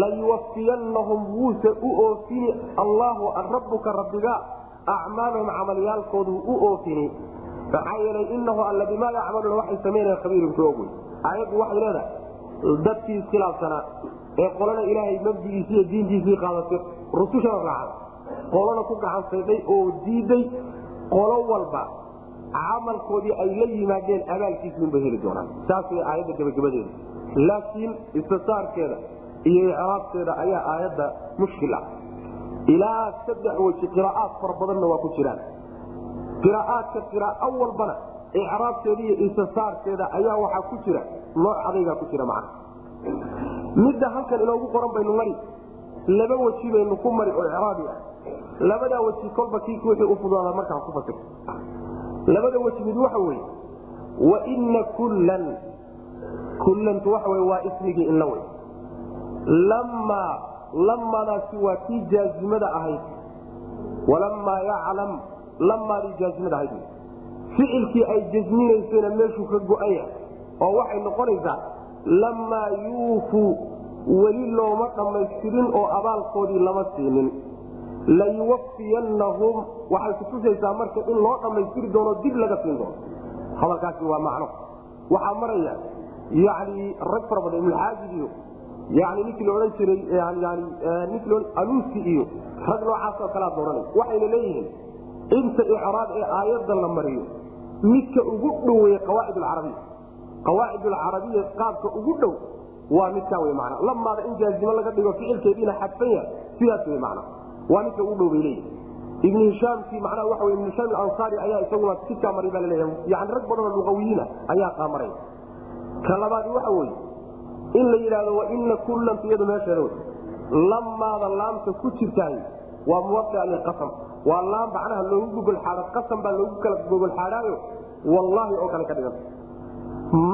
Layuwafiyanahum wuuse u oofini allaahu rabbuka rabbiga. Acmaalahum camalyaalkoodu u oofini. Maxaa yeelay inahu alla bimaa yacmaluuna waxay samaynayan khabiirun ku ogwey aayaddu waxay leedahay dadkii iskhilaafsanaa ee qolana ilaahay mabdigiisi iyo diintiisii qaadatay rusushana raacay qolana ku gacansaydhay oo diiday qolo walba camalkoodii ay la yimaadeen abaalkiisunbay heli doonaan. Saas way aayadda gabagabadeeda. Laakiin istisaarkeeda iyo icraabteeda ayaa aayadda mushkil ilaa saddex weji qiraa'aad fara badanna waa ku jiraan. Qiraa'aadka qiraa'o walbana icraabteeda iyo istisaarkeeda ayaa waxaa ku jira. Nooc adaygaa ku jira macna. Midda halkan inoogu qoran baynu mari. Laba weji baynu ku mari oo icraabi ah. Labadaa weji kolba kii wixii u fududaada markaa ku fasir labada weji mid waxa weeye waina kullan kullantu waxa waa ismigii inla wey lammaa lamadaasi waa kii jaazimada ahayd walamaa yaclam lamaadii jaazimada ahayd. Ficilkii ay jasminaysayna meeshuu ka go-anya oo waxay noqonaysaa lamaa yuufuu weli looma dhammaystirin oo abaalkoodii lama siinin. Layuwafiyannahum waxay kutusaysaa marka in loo dhammaystiri doono dib laga siin doono. Hadalkaasi waa macno. Waxaa maraya yani rag fara badan ibnuxaajib iyo yani ninkii la odhan jiray nink aluusi iyo rag noocaasoo kalea dooranay waxayna leeyihiin inta icraab ee aayadda la mariyo midka ugu dhoweeye qawaacid alcarabiya qawaacid alcarabiya qaabka ugu dhow waa midkaa wey man lamaada in jaazimo laga dhigo ficilkeediina xadfan yahay sidaas wey man waa midka ugu dhow bay leeyihi ibn hishaamkii macnaha waxa wey ibn hishaam alansaari ayaa isaguna sidkaa maray baa la leeyahay yani rag badanoo luqawiyiina ayaa qaamaray ka labaadi waxa weeye in la yidhaahdo waina kullanta iyadu meesheeda wey lamaada laamta ku jirtahay waa muwaia lilqasam waa laam macnaha loogu gogolxaado qasam baa loogu kala gogolxaadhaayo wallaahi oo kale ka dhiganta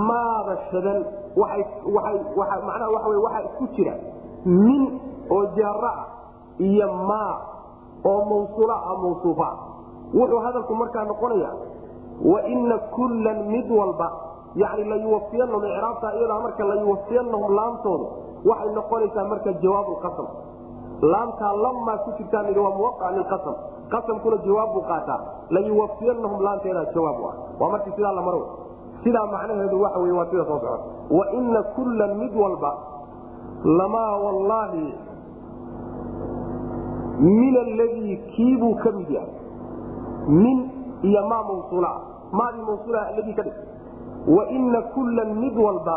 maada shadan macnaha waxa wey waxaa isku jira min oo jaara ah iyo maa oo mawsuula ah mawsuufa. Wuxuu hadalku markaa noqonaya waina kullan mid walba yani layuwafiyanahum icraabta iyadaa marka layuwafiyanahum laamtoodu waxay noqonaysaa marka jawaab lqasam laamtaa lamaa ku jirtaa mid waa muwaa lilqasam qasamkuna jawaab buu qaataa. Layuwafiyanahum laamteedaa jawaab u ah. Waa markii sidaa la maro sidaa macnaheedu waxa wey waa sida soo socota waina kullan mid walba lamaa wallaahi min aladii kiibuu ka mid yahay. Min iyo maa mawsuula. Maadii mawsuula aladii ka dhig. Waina kullan mid walba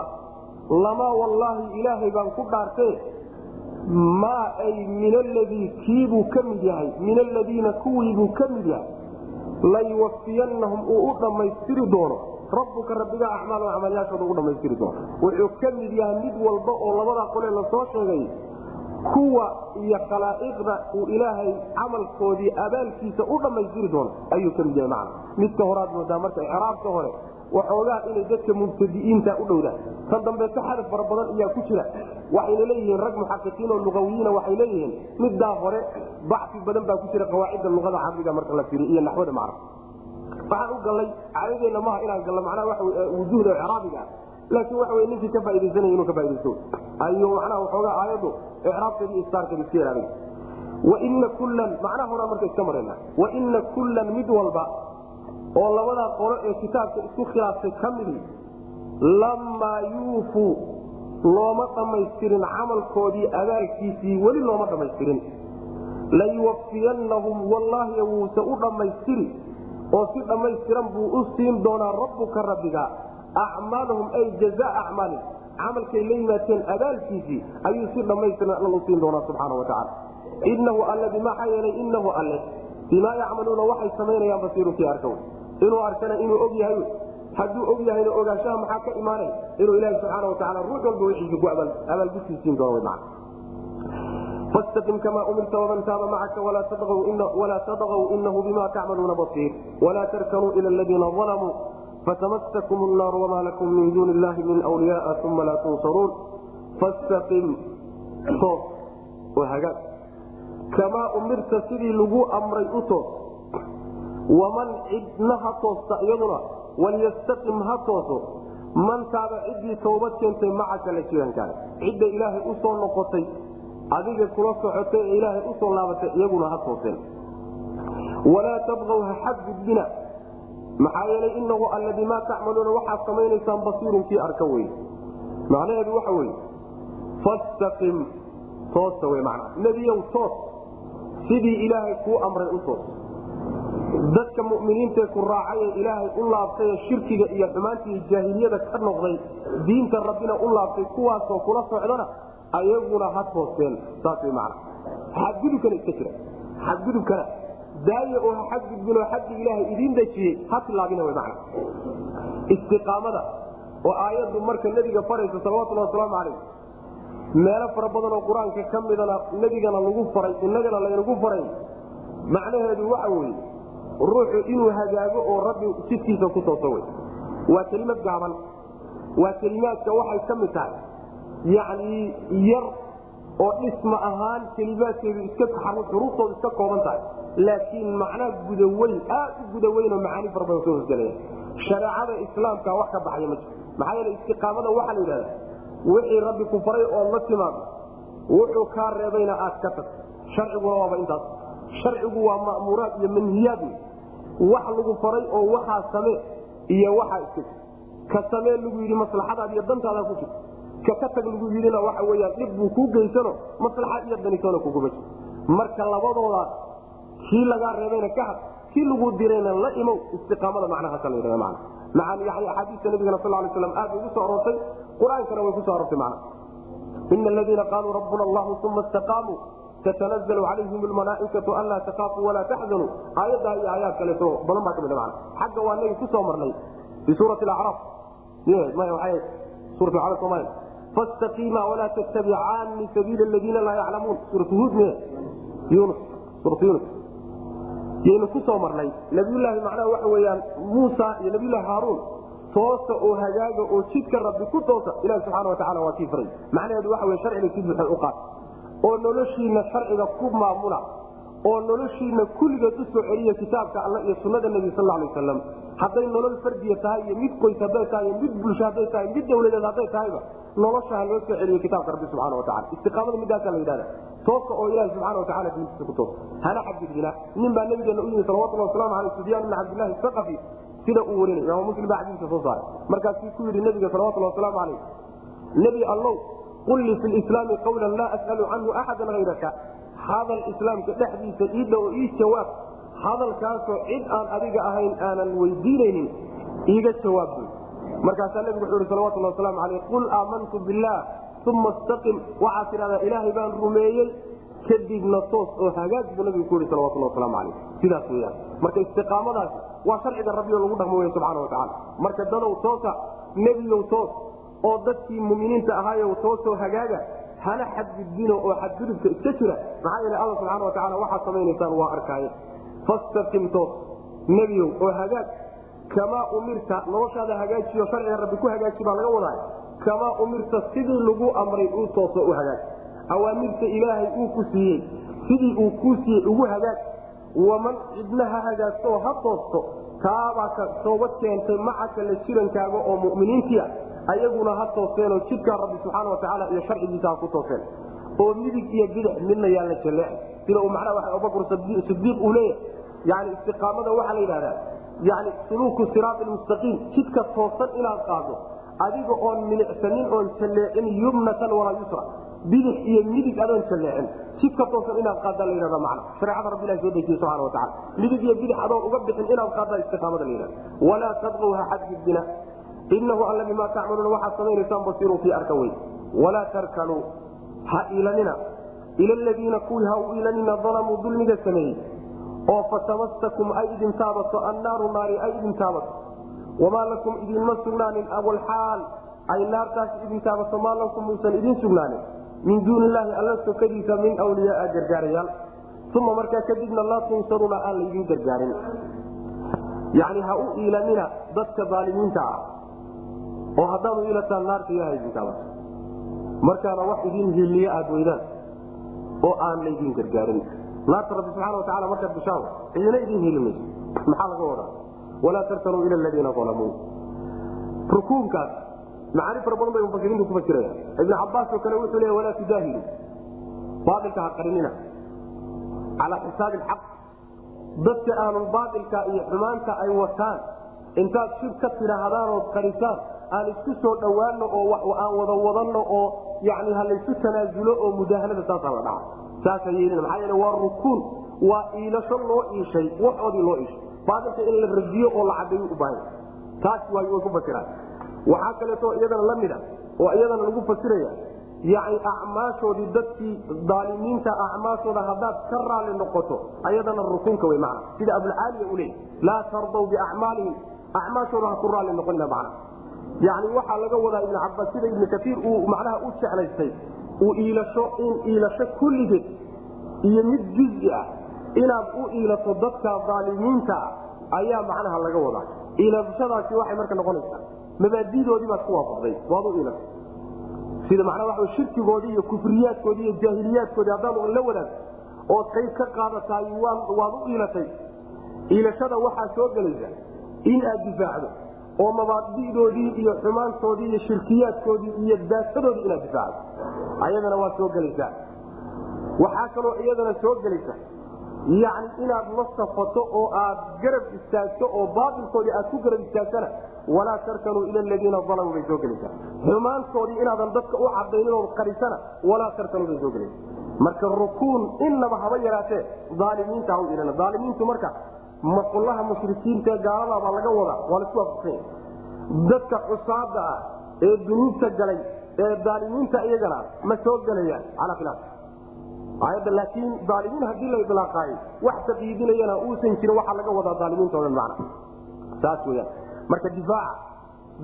lamaa wallaahi ilaahay baan ku dhaartee maa ay min aladii kiibuu ka mid yahay min aladiina kuwiibuu ka mid yahay. Layuwafiyanahum uu u dhammaystiri doono. Rabbuka rabbiga acmaal acmaalyaashooda ugu dhamaystiri doono. Wuxuu ka mid yahay mid walba oo labadaa qolee la soo sheegay kuwa iyo khalaa'iqda uu ilaahay camalkoodii abaalkiisa u dhammaystiri doono ayuu ka mid yahay macna. Midka horaad moodaa marka icraabka hore waxoogaa inay dadka mubtadi'iinta u dhowdaan. Tan dambeeta xadaf fara badan ayaa ku jira waxayna leeyihiin rag muxaqiqiin oo luqawiyiina waxay leeyihiin middaa hore bacfi badan baa ku jira qawaacidda luqada carabiga marka la firiy iyo naxwada macna waxaan u gallay caadadeenna maaha inaan gallo macnaha wujuhda icraabiga laakiin wey ninkii ka faa'idaysanaya inuu ka faa'idaysto ayuu macnaha waxoogaa aayaddu icraabkeeda iyo istaarkeeda iska ilaaliy waina kullan macnaha horaa marka iska marayna. Waina kullan mid walba oo labadaa qolo ee kitaabka isku khilaaftay ka midi lamaa yuufuu looma dhammaystirin camalkoodii abaalkiisii weli looma dhammaystirin. Layuwafiyanahum wallaahi wuuse u dhammaystiri oo si dhammaystiran buu u siin doonaa rabbuka rabbiga acmaalahum ay jazaa acmaali camalkay la yimaadeen abaalkiisii ayuu si dhammaystiran alla u siin doonaa subxaana wa tacala inahu alle bimaxaa yeelay inahu alle bimaa yacmaluuna waxay samaynayaan basiiru kii arkow inuu arkana inuu og yahay hadduu og yahayna ogaanshaha maxaa ka imaanay inuu ilahi subxaana wa tacala ruux walba wixiisa ku abaalgudkiisiin doono fastaqim kamaa umirta waman taaba macaka walaa tadqw inahu bima tacmaluuna basiir walaa tarkanuu ila ladiina alamuu fatamasakum nnaar wama lakum min duuni illahi min wliyaaa uma laa tunsaruun fastaqim toos oo hagaag kamaa umirta sidii lagu amray u toos waman cidna ha toosta iyaduna walyastaqim ha tooso man taaba ciddii towbad keentay macaka la jirankaaga cidda ilaahay u noqotay adiga kula socotay ee ilaahay u soo laabatay iyaguna ha tooseen walaa tabqaw ha xadgudbina maxaa yeelay inahu alle bimaa tacmaluuna waxaad samaynaysaan basiirun kii arka wey macnaheedu waxa weye fastaqim toosa wey macnaa nebiyow toos. Sidii ilaahay kuu amray u toos. Dadka mu'miniintae ku raacay ilaahay u laabtay shirkiga iyo xumaantii jaahiliyada ka noqday diinta rabbina u laabtay kuwaasoo kula socdana ayaguna ha tooseen saas way macna. Xadgudubkana iska jira. Xadgudubkana daaya oo ha xadgudbinoo xaddi ilaahay idiin dejiyey ha tilaabina macna. Istiqaamada oo aayaddu marka nebiga faraysa salawatullahi wasalaamu calayh. Meelo fara badan oo qur'aanka ka midana nebigana lagu faray innagana laynagu faray. Macnaheedu waxa weeye ruuxu inuu hagaago oo rabbi jidkiisa ku tooso wey waa kelimad gaaban. Waa kelimaadka waxay ka mid tahay. Yacni yar oo dhisma ahaan kelimaadkeedu iska xuruuftoodu iska kooban tahay laakiin macnaa gudaweyn aad u gudaweyn macaani fara badan soo hosgelaya shareecada islaamka wax ka baxaya ma jiro maxaa yeele istiqaamada waxaa la yidhahda wixii rabbi ku faray ood la timaado wuxuu kaa reebayna aad ka tag sharciguna waaba intaas. Sharcigu waa ma'muuraad iyo manhiyaad wax lagu faray oo waxaa samee iyo waxaa iska ka samee lagu yidhi maslaxadaad iyo dantaada ku jirto ka ka tag lagu yidhina waxa weyaan dhib buu kuu geysano maslaxad iyo danitoona kuguma jir marka labadoodaas kii lagaa reebayna ka had kii lagu dirayna la imow istiqaamada macnahaasa la yidhahda macna. Macaan yani axaadiista nabigana sal aad ugu soo aroortay qur'aankana way ku soo aroortay macna. Ina aladiina qaaluu rabbuna allahu uma istaqaamuu tatanazlu calayhim almalaaikatu anlaa takaafuu walaa taxzanuu aayaddaa iyo aayaad kaleeto badan baa ka mid mana xagga waa nagi ku soo marnay fi suurati acraaf fastaqiima walaa tattabicaani sabiila aladiina laa yaclamuun. Miy yunus suuratu yunus yaynu ku soo marnay. Nabiyulaahi macnaha waxa weyaan muusa iyo nabiyulahi haaruun toosa oo hagaaga oo jidka rabbi ku toosa ilahi subxaana watacala waa kii faray. Macnaheedu waxa wey sharciga si buuxay u qaat oo noloshiina sharciga ku maamula oo noloshiina kulligeed u soo celiya kitaabka alla iyo sunnada nebi sal alay wasalam hadday nolol fardiya tahay iyo mid qoys hadday tahay iyo mid bulsho hadday tahay mid dawladeed hadday tahayba nolosha ha loo soo celiyo kitaabka rabbi subxana watacala istiqaamada midaasaa la yidhahda toosa oo ilahi subxana watacala diintiisa ku toosa hana xadgudbina. Nin baa nabigeena u yimi salawatullah waslamu aleyh sufyaan ibn cabdillahi saqafi sida uu warinay. Imaam muslim baa xadiiska soo saaray. Markaasuu ku yidhi nabiga salawatullah wasalaamu calayh nebi allow qul lii fi lislaami qawlan laa as'alu canhu axadan hayraka hadal islaamka dhexdiisa iidha oo ii jawaab. Hadalkaasoo cid aan adiga ahayn aanan weydiinaynin iiga jawaab buy markaasaa nebigu wuxuu ihi salawatullah wasalaamu calayh qul aamantu billaah uma istaqim. Waxaad tidhahdaa ilaahay baan rumeeyey kadibna toos oo hagaag buu nabigu ku yihi salawatullah wasalaamu calayh sidaas weyaan marka istiqaamadaasi waa sharciga rabbi oo lagu dhaqmo wey subxana watacala marka dadow toosa nebiyow toos oo dadkii muminiinta ahaayo toosoo hagaaga hana xadgudbino oo xadgudubka iska jira. Maxaa yeele alla subxana watacala waxaad samaynaysaan waa arkaaye. Fastaqim toos nebiyow oo hagaag. Kamaa umirta noloshaada hagaajiyo sharciga rabbi ku hagaaji baa laga wadaa. Kamaa umirta sidii lagu amray uu tooso u hagaag. Awaamirta ilaahay uu ku siiyey sidii uu kuu siiyey ugu hagaag. Waman cidna ha hagaagto ha toosto. Taabaa ka toobad keentay macaka la jirankaaga oo muminiintia ayaguna ha tooseenoo jidkaa rabbi subxaana watacaala iyo sharcigiisa ha ku tooseen. Oo midig iyo bidix midna yaan la jaleecin sida uu macnaha waa abubakr sidiiq uu leeyahay. Yani istiqaamada waxaa la yidhahdaa yani suluuku siraati mustaqiim. Jidka toosan inaad qaado. Adiga oon milicsanin oon jalleecin yumnatan walaa yusra. Bidix iyo midig adoon jalleecin. Jidka toosan inaad qaaddaa la yhahda macna. Shareecada rabbi ilahi soo dejiye subxana watacala midig iyo bidix adoon uga bixin inaad qaaddaa istiqaamada la yidhahda walaa tadqow ha xadgudbina inahu alla bimaa tacmaluuna waxaad samaynaysaan basiirun kii arka wey walaa tarkanuu ha iilanina ila ladiina kuwii ha u iilanina dalamuu dulmiga sameeyey oo fatamasakum ay idin taabato annaaru naari ay idin taabato wamaa lakum idinma sugnaanin awalxaal ay naartaas idin taabato maa lakum muusan idin sugnaanin min duuni illaahi alla sokadiisa min wliyaaa gargaarayaal uma markaa kadibna laa tunsaruuna aan laydin gargaarin yani ha u iilanina dadka aalimiinta ah oo haddaad ilataan naarta ilaha idin taabato markaana wax idin hiliye aad weydaan oo aan laydin gargaarin. Naarta rabbi subxana watacala markaad gashaan cidina idin heli mayso. Maxaa laga wadaa walaa tarkanuu ila ladiina alamuu rukuunkaas macaani fara badan bay mufasiriintu ku fasirayaan ibn cabaas oo kale wuxuu leeya walaa tudaahilu. Baailka ha qarinina. Calaa xisaabi alxaq. Dadka ahlulbaailka iyo xumaanta ay wataan intaad shib ka tidhaahdaan ood qarisaan aan isku soo dhowaano oo aan wada wadanno oo yani ha laysu tanaasulo oo mudaahanada saasaa la dhaca. Saasa yeelina maxaa yeele waa rukuun waa iilasho loo iishay waxoodii loo iishay. Baatilka in la radiyo oo la cadeeyo u taas way way ku fasiraan. Waxaa kaleeto iyadana la mid a oo iyadana lagu fasiraya yani acmaashoodii dadkii daalimiinta acmaashooda haddaad ka raali noqoto ayadana rukunka wey macna. Sida abulcaaliya u laa tardaw biacmaalihim. Acmaashooda ha ku raali noqonina macna yani waxaa laga wadaa ibn cabaas sida ibnu kaiir uu macnaha u jeclaystay. Uu iilasho in iilasho kulligeed iyo mid juzi ah. Inaad u iilato dadka daalimiinta ah ayaa macnaha laga wadaa. Iilashadaasi waxay marka noqonaysaa mabaadidoodii baad ku waafaqday waad u iilatay sida macnaa waa shirkigoodii iyo kufriyaadkoodii iyo jaahiliyaadkoodii haddaanu la wadaagto ood qayb ka qaadataay waad u iilatay. Iilashada waxaa soo gelaysa in aad difaacdo oo mabaadidoodii iyo xumaantoodii iyo shirkiyaadkoodii iyo daatadoodii inaad difaacdo. Ayadana waa soo gelaysaa. Waxaa kaloo iyadana soo gelaysa yani inaad la safato oo aad garab istaagto oo baatilkoodii aad ku garab istaagtana walaa tarkanuu ila ladiina alamuu bay soo gelaysaa. Xumaantoodii inaadan dadka u cadaynin ood qarisana walaa tarkanuu bay soo gelaysa marka rukuun inaba haba yaraatee aalimiinta ha ilana aalimiintu marka maqullaha mushrikiinta gaaladaabaa laga wadaa waa la isku waafaqsanya dadka cusaada ah ee dunuubta galay ee aalimiinta iyagana ma soo gelayaan calaa khilaaf. Aayadda laakiin aalimiin haddii la ilaaqaayo wax taqiidinayana uusan jirin waxaa laga wadaa aalimiinta o dhan macna. Saas weyaan marka difaaca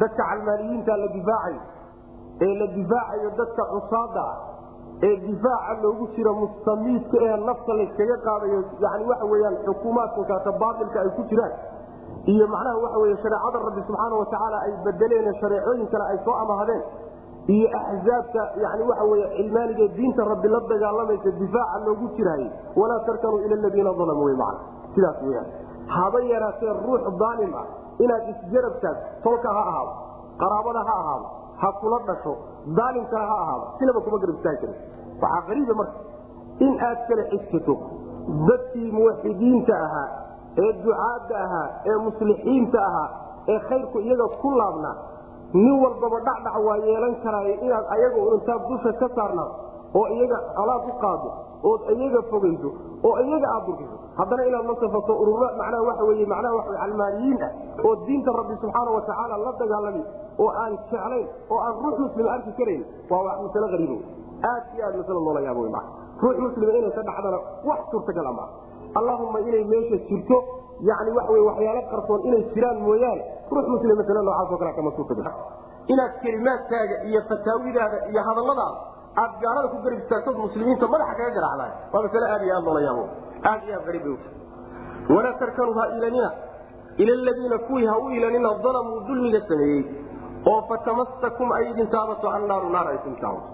dadka calmaaniyiinta la difaacayo ee la difaacayo dadka cusaada ah ee difaaca loogu jiro mustamiidka ee nafta layskaga qaadayo yani waxa weyaan xukuumaadkankaata baailka ay ku jiraan iyo macnaha waxa wey shareecada rabbi subxaana watacaala ay bedeleen shareecooyin kale ay soo amahdeen iyo axzaabta yani waxa wey cilmaaniga diinta rabbi la dagaalamaysa difaaca loogu jiraaye walaa tarkanuu ila ladiina alamuu wy man sidaas weyaan haba yaraatee ruux daalim ah inaad isjarab taagto tolka ha ahaado qaraabada ha ahaado ha kula dhasho daalimkana ha ahaado sinaba kuma garab istaagi karin. Waxaa qariiba marka in aad kala xigsato dadkii muwaxidiinta ahaa ee ducaadda ahaa ee muslixiinta ahaa ee khayrku iyaga ku laabnaa nin walbaba dhacdhac waa yeelan karaayo inaad ayaga intaad dusha ka saarnaado oo iyaga alaad u qaado ood iyaga fogayso oo iyaga aad durkiso haddana inaad la safato urura macnaha waxa wey macnaha waa calmaaniyiin ah oo diinta rabbi subxaana watacaala la dagaalamay oo aan jeclayn oo aan ruux muslima arki karayn waa wax masale ariibo aad iyo aad masale loola yaabo w ruux muslima inay ka dhacdana wax suurtagal ama allahuma inay meesha jirto yani waxa w waxyaalo qarsoon inay jiraan mooyaane ruux muslim masale noocaasoo kale kama suurtagal. Inaad kelimaadkaaga iyo fataawidaada iyo hadalladaada aad gaalada ku garab istaagtod muslimiinta madaxa kaga garaacdaay waa masale aad iyo aad loola aad iyo aad ariib walaa tarkanuu ha iilanina. Ila ladiina kuwii ha u iilanina dalamuu dulmiga sameeyey. Oo fatamasakum ay idin taabato annaaru naar ay kumtaabato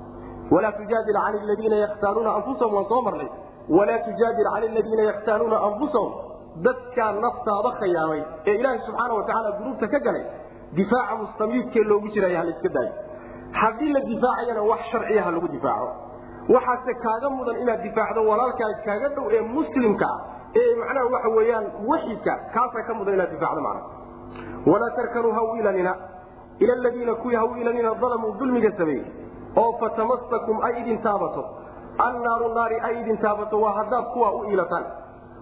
walaa tujaadil cani ladiina yakhtaanuuna anfusahum waan soo marnay. Walaa tujaadil cani ladiina yakhtaanuuna anfusahum dadkaa naftaada khayaamay ee ilaahay subxaana watacaala dunuubta ka galay difaaca mustamiidkee loogu jiraya ha layska daayo haddii la difaacayana wax sharciya ha lagu difaaco. Waxaase kaaga mudan inaad difaacdo walaalkaas kaaga dhow ee muslimka ah ee macnaha waxa weyaan waxidka kaasaa ka mudan inaad difaacdo mana walaa tarkanuu ha ilanina ila ladiina kuwii ha ilanina dalamuu dulmiga sameeyey. Oo fatamasakum ay idin taabato. Annaaru naari ay idin taabato waa haddaad kuwaa u iilataan.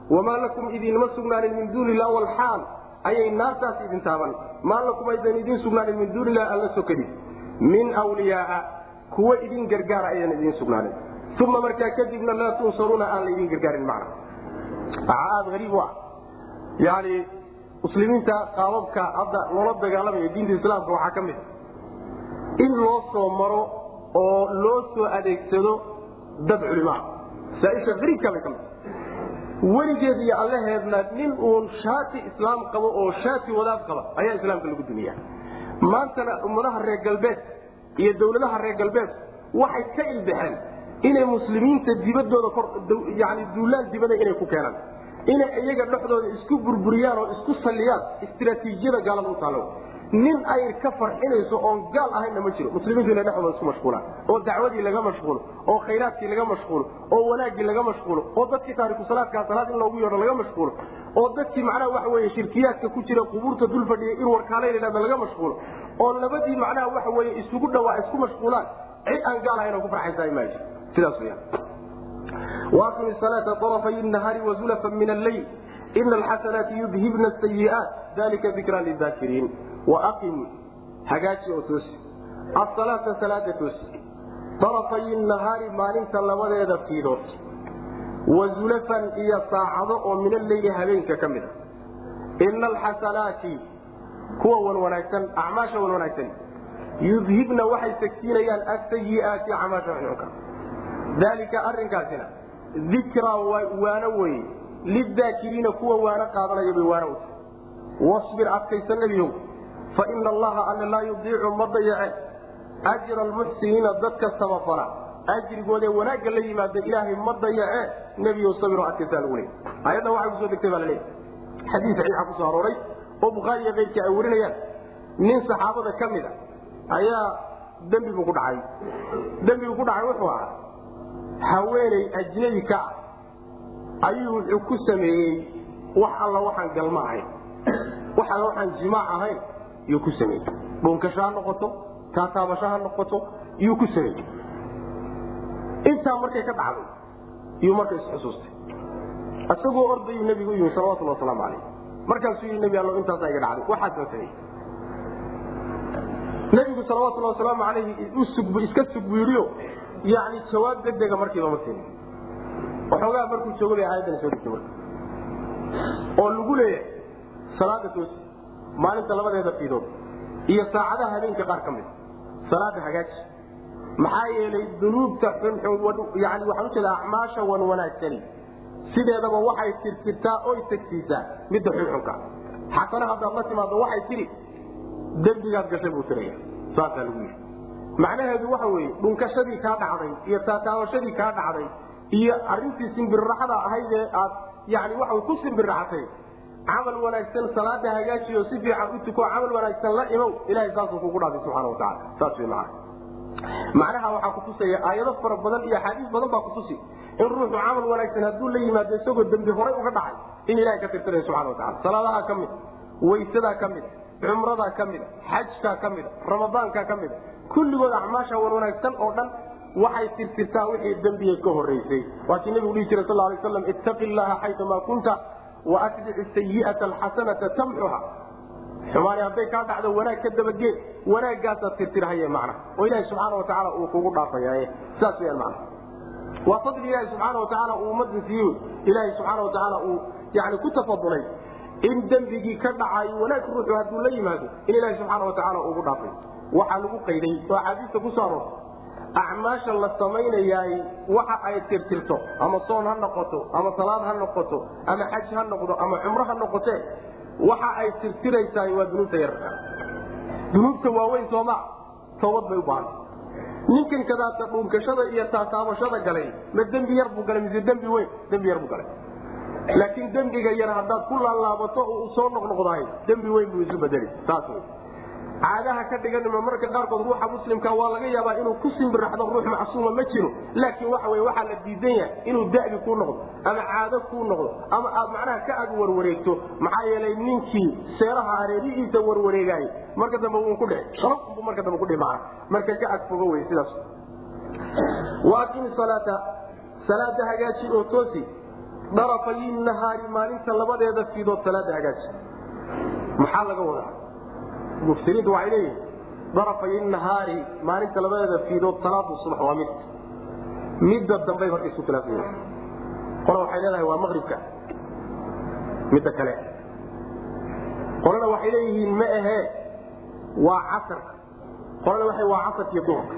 Wamaa lakum idinma sugnaanin min duuni illah walxaal ayay naartaas idin taaban. Maa lakum aydan idin sugnaanin min duuni illah alla sokadin min wliyaaa kuwa idin gargaara ayaan idin sugnaanin uma markaa kadibna laa tunsaruuna aan laydin gargaarin waxaa aada ariib u ah. Yani muslimiinta qaababka hadda loola dagaalamaya diinta islaamka waxaa ka mid a in loo soo maro oo loo soo adeegsado dad culimaa. Masaaisha ariibka bay ka mid weligeed iyo allaheedna nin uun shaati islaam qabo oo shaati wadaad qaba ayaa islaamka lagu dumiya maantana ummadaha reer galbeed iyo dawladaha reer galbeed waxay ka ilbaxeen inay muslimiinta dibadooda yani duulaan dibada inay ku keenaan. Inay iyaga dhexdooda isku burburiyaan oo isku salliyaan istraatiijiyada gaalada u taalo nin ayr ka farxinayso oon gaal ahaynna ma jiro. Muslimiintuina dhexooda isku mashquulaan oo dacwadii laga mashquulo oo khayraadkii laga mashquulo oo wanaagii laga mashquulo oo dadkii taarikusalaadkaa salaad in loogu yeedho laga mashquulo oo dadkii macnaha waxa weye shirkiyaadka ku jira qubuurta dul fadhiyay in warkaalay ladhahda laga mashquulo oo labadii macnaha waxa weye isugu dhawaa isku mashquulaan cid aan gaal ahayn oo ku farxaysaa maaji sidaas weyaan waatuni salaata طarafay nahaari wazulafa min alleyl ina alxasanaati yudhibna asayi'aat dalika dikraa lidaakiriin waaqim hagaaji oo toosi asalaata salaada toosi darafay nahaari maalinta labadeeda fiidood wa zulafan iyo saacado oo min alleyli habeenka ka mid a ina alxasanaati kuwa wan wanaagsan acmaasha wan wanaagsan yudhibna waxay tagsiinayaan asayi'aati acmaasha xunxunka dalika arinkaasina dikraa waano weye lidaakiriina kuwa waano qaadanaya bay waano uta wasbir adkaysa nebiyow fa ina allaha alle laa yudiicu ma dayace ajra almuxsiniina dadka samafala ajrigoodee wanaagga la yimaada ilaahay ma dayace nebiyow sabiro adkaysaa lagu leey ayaddan waxay ku soo degtay baa la leeyahy xadiis saxiixa ku soo arooray oo bukhaari iyo keyrkii ay warinayaan nin saxaabada ka mid a ayaa dembi buu ku dhacay dembigu ku dhacay wuxuu ahaa haweeney ajnabi ka ah ayuu wuxuu ku sameeyey wax alla waxaan galma ahayn. Wax alla waxaan jimaac ahayn yuu ku sameeyey. Dhuunkasho ha noqoto taataabasho ha noqoto yuu ku sameeyey. Intaa markay ka dhacday yuu marka isxusuustay isagoo ordayuu nebigu yimi salawatulli wasalaamu calayh markaasuu yii nebi allo intaasaa iga dhacday. Waxaasna sameeyey nebigu salawatulli wasalaamu calayhi iska sug buu yidhiyo yani jawaab degdega markiiba ma siinin waxoogaa markuu joogo bay aayaddan soo marka. Oo lagu leeyahay salaada toosi maalinta labadeeda fiidood iyo saacadaha habeenka qaar ka mid salaada hagaaji. Maxaa yeelay dunuubta xunxun yani waxaan ujeeda acmaasha wan wanaagsani. Sideedaba waxay tirtirtaa oy tagsiisaa midda xunxunka. Xasana haddaad la timaado waxay tidhi dembigaad gashay buu tiraya saasaa lagu yidhi. Macnaheedu waxa weeye dhunkashadii kaa dhacday iyo taataabashadii kaa dhacday iyo arintii simbirraxada ahayd ee aad yani waxa ku simbirraxatay. Camal wanaagsan salaada hagaajiyo si fiican u tuko camal wanaagsan la imow ilahay saasuu kugu dhaafay subxana wataala saas wey macana macnaha waxaa kutusaya aayado fara badan iyo axaadiis badan baa kutusi in ruuxu camal wanaagsan hadduu la yimaado isagoo dembi horay uga dhacay in ilahay ka tirtiraya subxana watacala salaadaha ka mid waysadaa ka mid cumradaa ka mida xajkaa ka mida ramadaankaa ka mida kulligood acmaasha wan wanaagsan oo dhan waxay tirtirtaa wixii dembigay ka horeysay waakii nabigu dhihi jira sal lay slam ittaqi llaha xayumaa kunta waatbici sayi'ata alxasanata tamxuha xumaani hadday kaa dhacdo wanaag ka dabagee wanaagaasaad tirtirhaye macna. Oo ilahi subxaana watacaala uu kugu dhaafaya saas weyaan macna. Waa fadli ilahi subxaana watacaala uu ummadda siiye ilaahi subxaana watacaala uu yani ku tafadulay in dembigii ka dhacayo wanaag ruuxu hadduu la yimaado in ilaahi subxaana watacaala ugu dhaafay. Waxaa lagu qayday oo axaadiista ku soo aroortay acmaasha la samaynayaay waxa ay tirtirto ama soon ha noqoto ama salaad ha noqoto ama xaj ha noqdo ama cumro ha noqote waxa ay tirtiraysaay waa dunuubta yararka dunuubta waaweyn sooma toobad bay u baahanta ninkan kadaata dhuunkashada iyo taataabashada galay ma dembi yar buu galay mise dembi weyn dembi yar buu galay. Laakiin dembiga yar haddaad ku laalaabato oo soo noqnoqdahay dembi weyn buu isu bedeli saas wey caadaha ka dhiganima marka qaarkood ruuxa muslimka waa laga yaabaa inuu ku simbiraxdo ruux macsuuma ma jiro. Laakiin waxa wey waxaa la diidan yahay inuu da'bi kuu noqdo ama caado kuu noqdo ama aad macnaha ka ag warwareegto. Maxaa yeelay ninkii seeraha hareerihiisa warwareegaay marka dambe wuu ku dhici shababbu marka dambe kudhici macna marka ka ag fogo wey sidaas. Waaqimi salaata salaada hagaaji oo toosi. Darafayi nahaari maalinta labadeeda fiidood salaada hagaaji. Maxaa laga wadaa mufsiriintu waxay leeyihiin darafay nahaari maalinta labadeeda fiidood salaadu subax waa mid midda dambay marka isku khilaafsan yihiin qola waxay leedahay waa maqribka midda kale qolana waxay leeyihiin ma ahee waa casarka qolana waa waa casarka iyo duhurka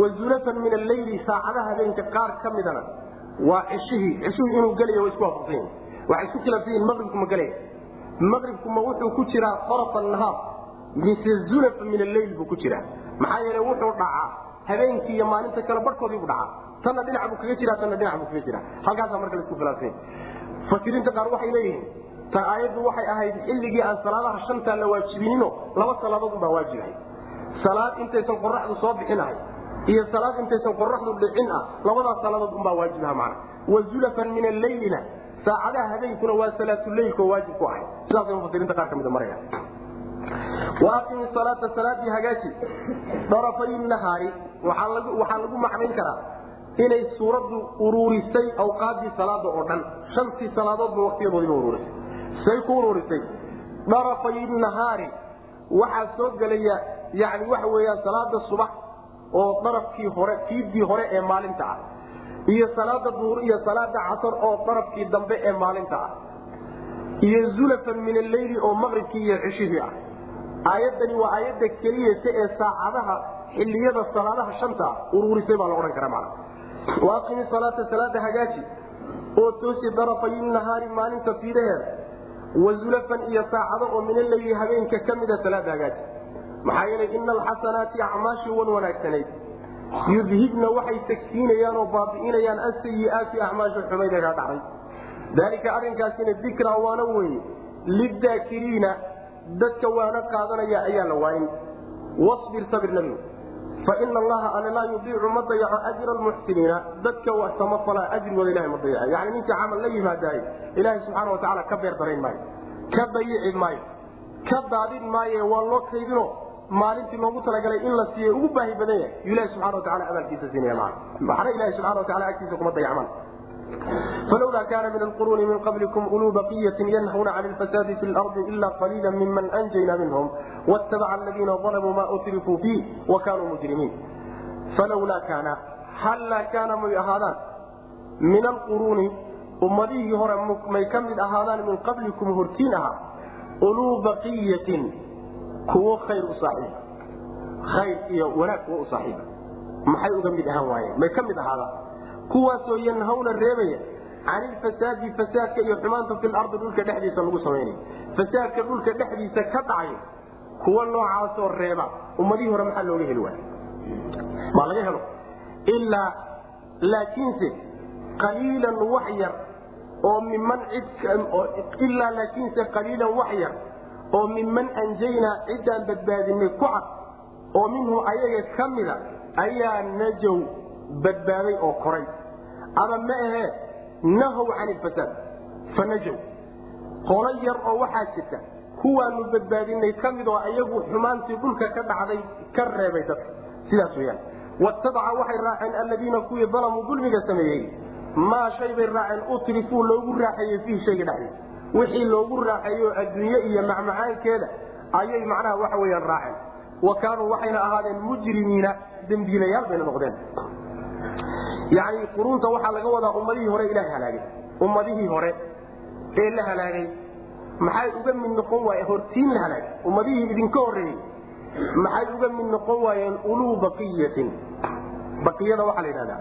wazulafan min alleyli saacadaha habeenka qaar ka midana waa cishihii cishihii inuu gelayo way isku waafaqsan yihiin waxay isku khilaafsan yihiin maqribku ma gelaya maqribkuma wuxuu ku jiraa arafa nahaar mise zulafa min alleyl buu ku jiraa. Maxaa yeele wuxuu dhacaa habeenkii iyo maalinta kale barhkoodii bu dhacaa. Tanna dhinac buu kaga jiraa tanna dhinac buu kaga jiraa. Halkaasaa marka la isku khilaafsanya fasiriinta qaar waxay leeyihiin ta aayaddu waxay ahayd xilligii aan salaadaha shantaa la waajibinino laba salaadood unbaa waajibahay salaad intaysan qoraxdu soo bixinahay iyo salaad intaysan qoraxdu dhicin ah labadaas salaadood unbaa waajibaha macna. Wa zulafan min alleylina saacadaha habeenkuna waa salaatuleylka oo waajib ku ahay. Sidaasay mufasiriinta qaar ka mida maraya. Waaqimi salaata salaadii hagaaji. Darafay nahaari. Waxaa lagu macnayn karaa inay suuraddu uruurisay awqaadii salaada oo dhan. Shantii salaadoodba waqtiyadoodiiba uruurisay. Say ku uruurisay. Darafay nahaari. Waxaa soo gelaya yani waxa weeyaan salaada subax oo darafkii hore fiidii hore ee maalinta ah iyo salaada duhur iyo salaada casar oo darafkii dambe ee maalinta ah. Iyo zulafan min alleyli oo maqribkii iyo cishihii ah. Aayadani waa aayadda keliyata ee saacadaha xiliyada salaadaha shanta uruurisay baa la odhan kara macna. Waaqimi salaata salaada hagaaji. Oo toosi darafay nahaari maalinta fiidaheeda wa zulafan iyo saacado oo min alleyli habeenka ka mida salaada hagaaji. Maxaa yeelay ina alxasanaati acmaashii wan wanaagsanayd yudhibna waxay tagsiinayaan oo baabi'inayaan asayiaati acmaasha xumayda kaa dhacday. Daalika arrinkaasina dikraa waana weye lidaakiriina dadka waana qaadanaya ayaa la waayin. Wabir sabir nabigu faina allaha alle laa yudiicu ma dayaco ajra almuxsiniina. Dadka samafalaa ajrigooda ilahay ma dayaco yani ninkii camal la yimaadaay ilaahay subxaana watacaala ka beer darayn maayo ka dayici maayo ka daadin maaye waa loo kaydino maalintii loogu talagalay in la siiye ugu baahi badan yahay. Yu ilahi subxana wataala abaalkiisa siinaya maa maxna ilahi subxana watacala agtiisa kuma alquruuni ummadihii hore may ka mid ahaadaan min qablikum hortiin ahaa. Uluu baqiyatin kuwo khayr u saaxiiba khayr iyo wanaag kuwo u saaxiiba maxay uga mid ahaan waayeen may ka mid ahaadaan kuwaasoo yanhawna reebaya can ilfasaadi fasaadka iyo xumaanta fi lardi dhulka dhexdiisa lagu samaynayo fasaadka dhulka dhexdiisa ka dhacayo kuwa noocaasoo reeba ummadihii hore maxaa looga heli waaya maa laga helo. Ilaa laakiinse qaliilan wax yar oo miman ilaa laakiinse qaliilan wax yar oo minman anjaynaa ciddaan badbaadinay ku cad oo minhu ayaga ka mida ayaa najow badbaaday oo koray. Ama ma ahee nahow can ilfasaad fa najow. Qolo yar oo waxaa jirta kuwaanu badbaadinay ka mid oo ayagu xumaantii dhulka ka dhacday ka reebay dadka. Sidaas weyaan watabaca waxay raaceen alladiina kuwii dalamuu dulmiga sameeyey. Maa shay bay raaceen utrifuu loogu raaxeeyey fiihi shayga dhexdiisa wixii loogu raaxeeyo adduunye iyo macmacaankeeda ayay macnaha waxa weyaan raaceen. Wa kaanuu waxayna ahaadeen mujrimiina dembiilayaal bayna noqdeen. Yani quruunta waxaa laga wadaa ummadihii hore ilaha halaagay. Ummadihii hore ee la halaagay. Maxay uga mid noqon waayeen? Hortiin la halaagay. Ummadihii idinka horeeyey maxay uga mid noqon waayeen uluu baqiyatin? Baqiyada waxaa la yidhahdaa.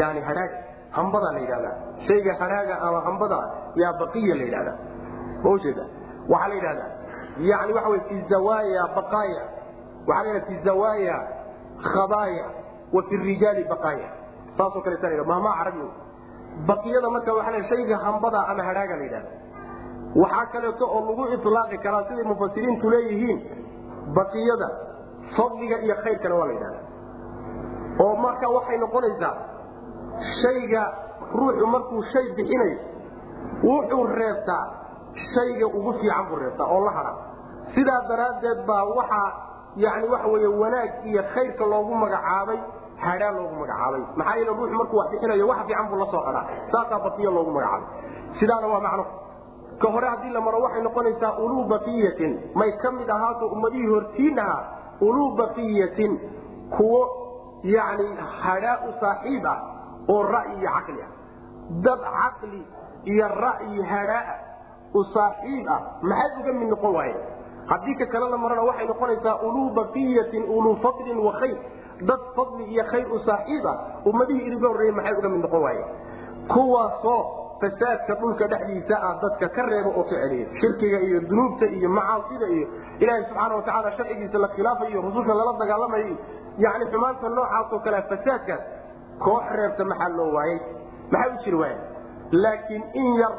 Yani halaag hambadaa la yidhahdaa. Shayga halaaga ama hambada yaa baqiya la yidhahdaa. Ma ujeeda waxaa la yidhahdaa yani waxa wey fi zawaya baqaaya waxaa la yidhahda fi zawaya khabaaya wa fi rijaali baqaaya. Saasoo kale sa mahmaa carabi baqiyada marka waa la shayga hambada ama hadhaaga la yidhahda waxaa kaleeto oo lagu ilaaqi karaa siday mufasiriintu leeyihiin baqiyada fadliga iyo khayrkana waa la yidhahda oo marka waxay noqonaysaa shayga ruuxu markuu shay bixinayo wuxuu reebtaa shayga ugu fiican buu reebtaa oo la hada sidaa daraaddeed baa waxaa yani waxa wey wanaag iyo khayrka loogu magacaabay hadhaa loogu magacaabay. Maxaa yeele ruuxu markuu wax bixinayo wax fiican buu la soo hadaa saasaa baqiya loogu magacaabay. Sidaana waa macno. Ka hore haddii la maro waxay noqonaysaa uluu baqiyatin. May ka mid ahaato ummadihii hortiin ahaa uluu baqiyatin. Kuwo yani hadhaa u saaxiib ah oo ra'yi iyo caqli ah. Dad caqli iyo ra'yi hadhaa u saaxiib ah maxay uga mid noqon waaye haddii ka kale la marana waxay noqonaysaa uluu baqiyatin uluu fadlin wa khayr. Dad fadli iyo khayr u saaxiib ah ummadihii idinka horreeyey maxay uga mid noqon waaye kuwaasoo fasaadka dhulka dhexdiisa ah dadka ka reeba oo ka shirkiga iyo dunuubta iyo macaasida iyo ilaahay subxaana watacaala sharcigiisa la khilaafayo rususha lala dagaalamayo yani xumaanta noocaasoo kale fasaadkaas koox reebta maxaa loo waayey maxay u jiri waayeen laakiin in yar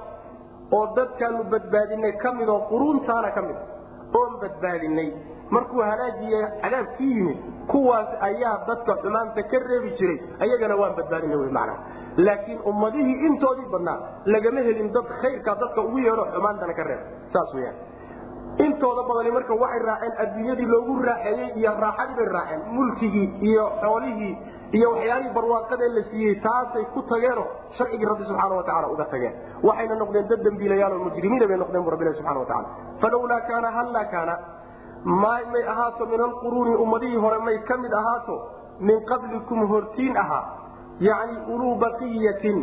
oo dadkaanu badbaadinay ka mid oo quruuntaana ka mid oon badbaadinay markuu halaagiiy cadaab ku yimid kuwaas ayaa dadka xumaanta ka reebi jiray ayagana waan badbaadina w mana laakiin ummadihii intoodii badnaa lagama helin dad khayrka dadka ugu yeedho xumaantana ka reeb. Saas weyaan intooda badani marka waxay raaceen adduunyadii loogu raaxeeyey iyo raaxadii bay raaceen mulkigii iyo xoolihii iyo waxyaalihii barwaaqadee la siiyey taasay ku tageeno sharcigii rabbi subxaana watacaala uga tageen. Waxayna noqdeen dad dembiilayaal oo mujrimiina bay noqdeen bu rabbilahi subxana watacaala falawlaa kaana hallaa kaana may ahaato min alquruuni ummadihii hore may ka mid ahaato min qablikum hortiin ahaa yacni uluu baqiyatin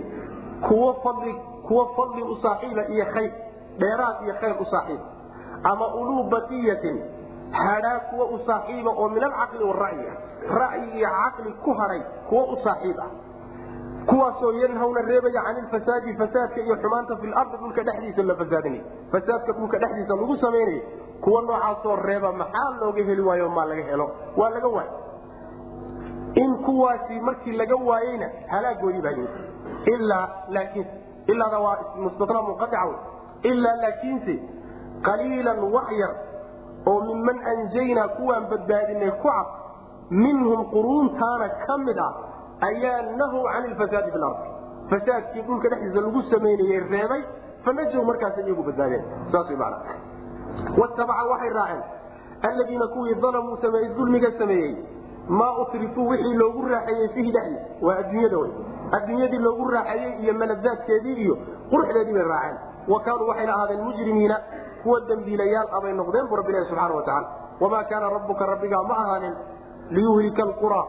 kuwo fadli kuwo fadli u saaxiiba iyo khayr dheeraad iyo khayr u saaxiib. Ama uluu baqiyatin hadhaa kuwa u saaxiiba oo min alcaqli wara'yi ra'yi iyo caqli ku hadhay kuwo u saaxiib ah. Kuwaasoo yanhawna reebaya can ilfasaadi fasaadka iyo xumaanta fi lardi dhulka dhexdiisa la fasaadinay. Fasaadka dhulka dhexdiisa lagu samaynaya kuwa noocaasoo reeba maxaa looga heli waayo maa laga helo? Waa laga waay in kuwaasi markii laga waayeyna halaagoodii baa yimid. Ilaa laakiin ilaada waa mustatna munqaica ilaa laakiinse qaliilan wax yar oo minman anjaynaa kuwaan badbaadinay ku cad minhum quruuntaana ka mid ah ayaa nahow can ilfasaadi fi lardi fasaadkii dhulka dhexdiisa lagu samaynayey reebay fanajow markaas iyagu badbaadeen. Saas man watabaca waxay raaceen alladiina kuwii dalamuu sameeyey dulmiga sameeyey maa utrifuu wixii loogu raaxeeyey fihi dhexdiis waa adduunyada wey adduunyadii loogu raaxeeyey iyo maladaadkeedii iyo quruxdeedii bay raaceen. Wa kaanuu waxayna ahaadeen mujrimiina kuwa dembiilayaal abay noqdeen bu rabbilahi subxana watacaala wamaa kaana rabbuka rabbigaa ma ahaanin liyuhlika alqura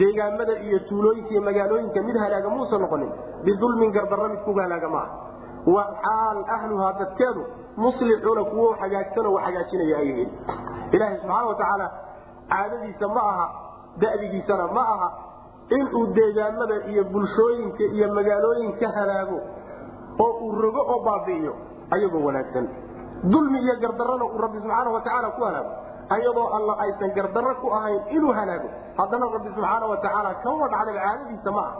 deegaamada iyo tuulooyinka iyo magaalooyinka mid halaaga muusa noqonin bidulmin gardarra mid kuga halaaga maaha wa xaal ahluhaa dadkeedu muslixuuna kuwo hagaagsanoo hagaajinaya ay yihiin ilaaha subxaana watacaala caadadiisa ma aha da'digiisana ma aha inuu deegaamada iyo bulshooyinka iyo magaalooyinka halaago oo uu rogo oo baabi'iyo ayagoo wanaagsan dulmi iyo gardarrana uu rabbi subxaana watacaala ku halaago ayadoo alla aysan gardarro ku ahayn inuu halaago haddana rabbi subxaana watacaala kama dhacdaba caadadiisa ma ah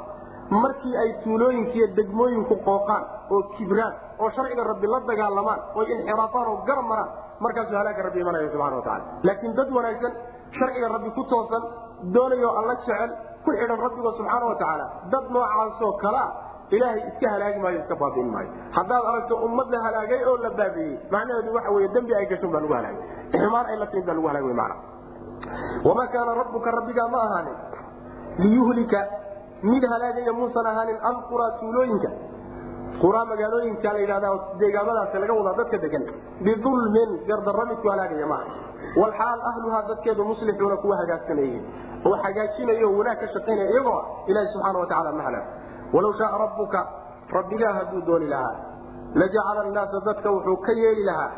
markii ay tuulooyinkiiyo degmooyinku qooqaan oo kibraan oo sharciga rabbi la dagaalamaan oo inxiraafaan oo garab maraan markaasuu halaaga rabbi imanaya subxana wataala laakiin dad wanaagsan sharciga rabbi ku toosan doonayoo alla jecel ku xidhan rabbiga subxaana watacaala dad noocaasoo kalea ilaahay iska halaagi maayo iska baabiin maayo. Haddaad aragto ummad la halaagay oo la baabiiyey macnaheedu waxa wey dembi ay gashan baa lagu halaagay. Xumaan ay la timin baa lagu halaagay mana wamaa kaana rabbuka rabbigaa ma ahaanin liyuhlika mid halaagaya muusan ahaanin alquraa tuulooyinka. Quraa magaalooyinka la yidhahda deegaamadaas laga wadaa dadka degan bidulmin gardarra midku halaagaya maaha walxaal ahluhaa dadkeedu muslixuuna kuwa hagaagsanayey oo hagaajinayo wanaag ka shaqaynaya iyagoo ah ilahi subxaana watacaala ma halaago walaw shaaa rabbuka rabbigaa hadduu dooni lahaa lajacala annaasa dadka wuxuu ka yeeli lahaa.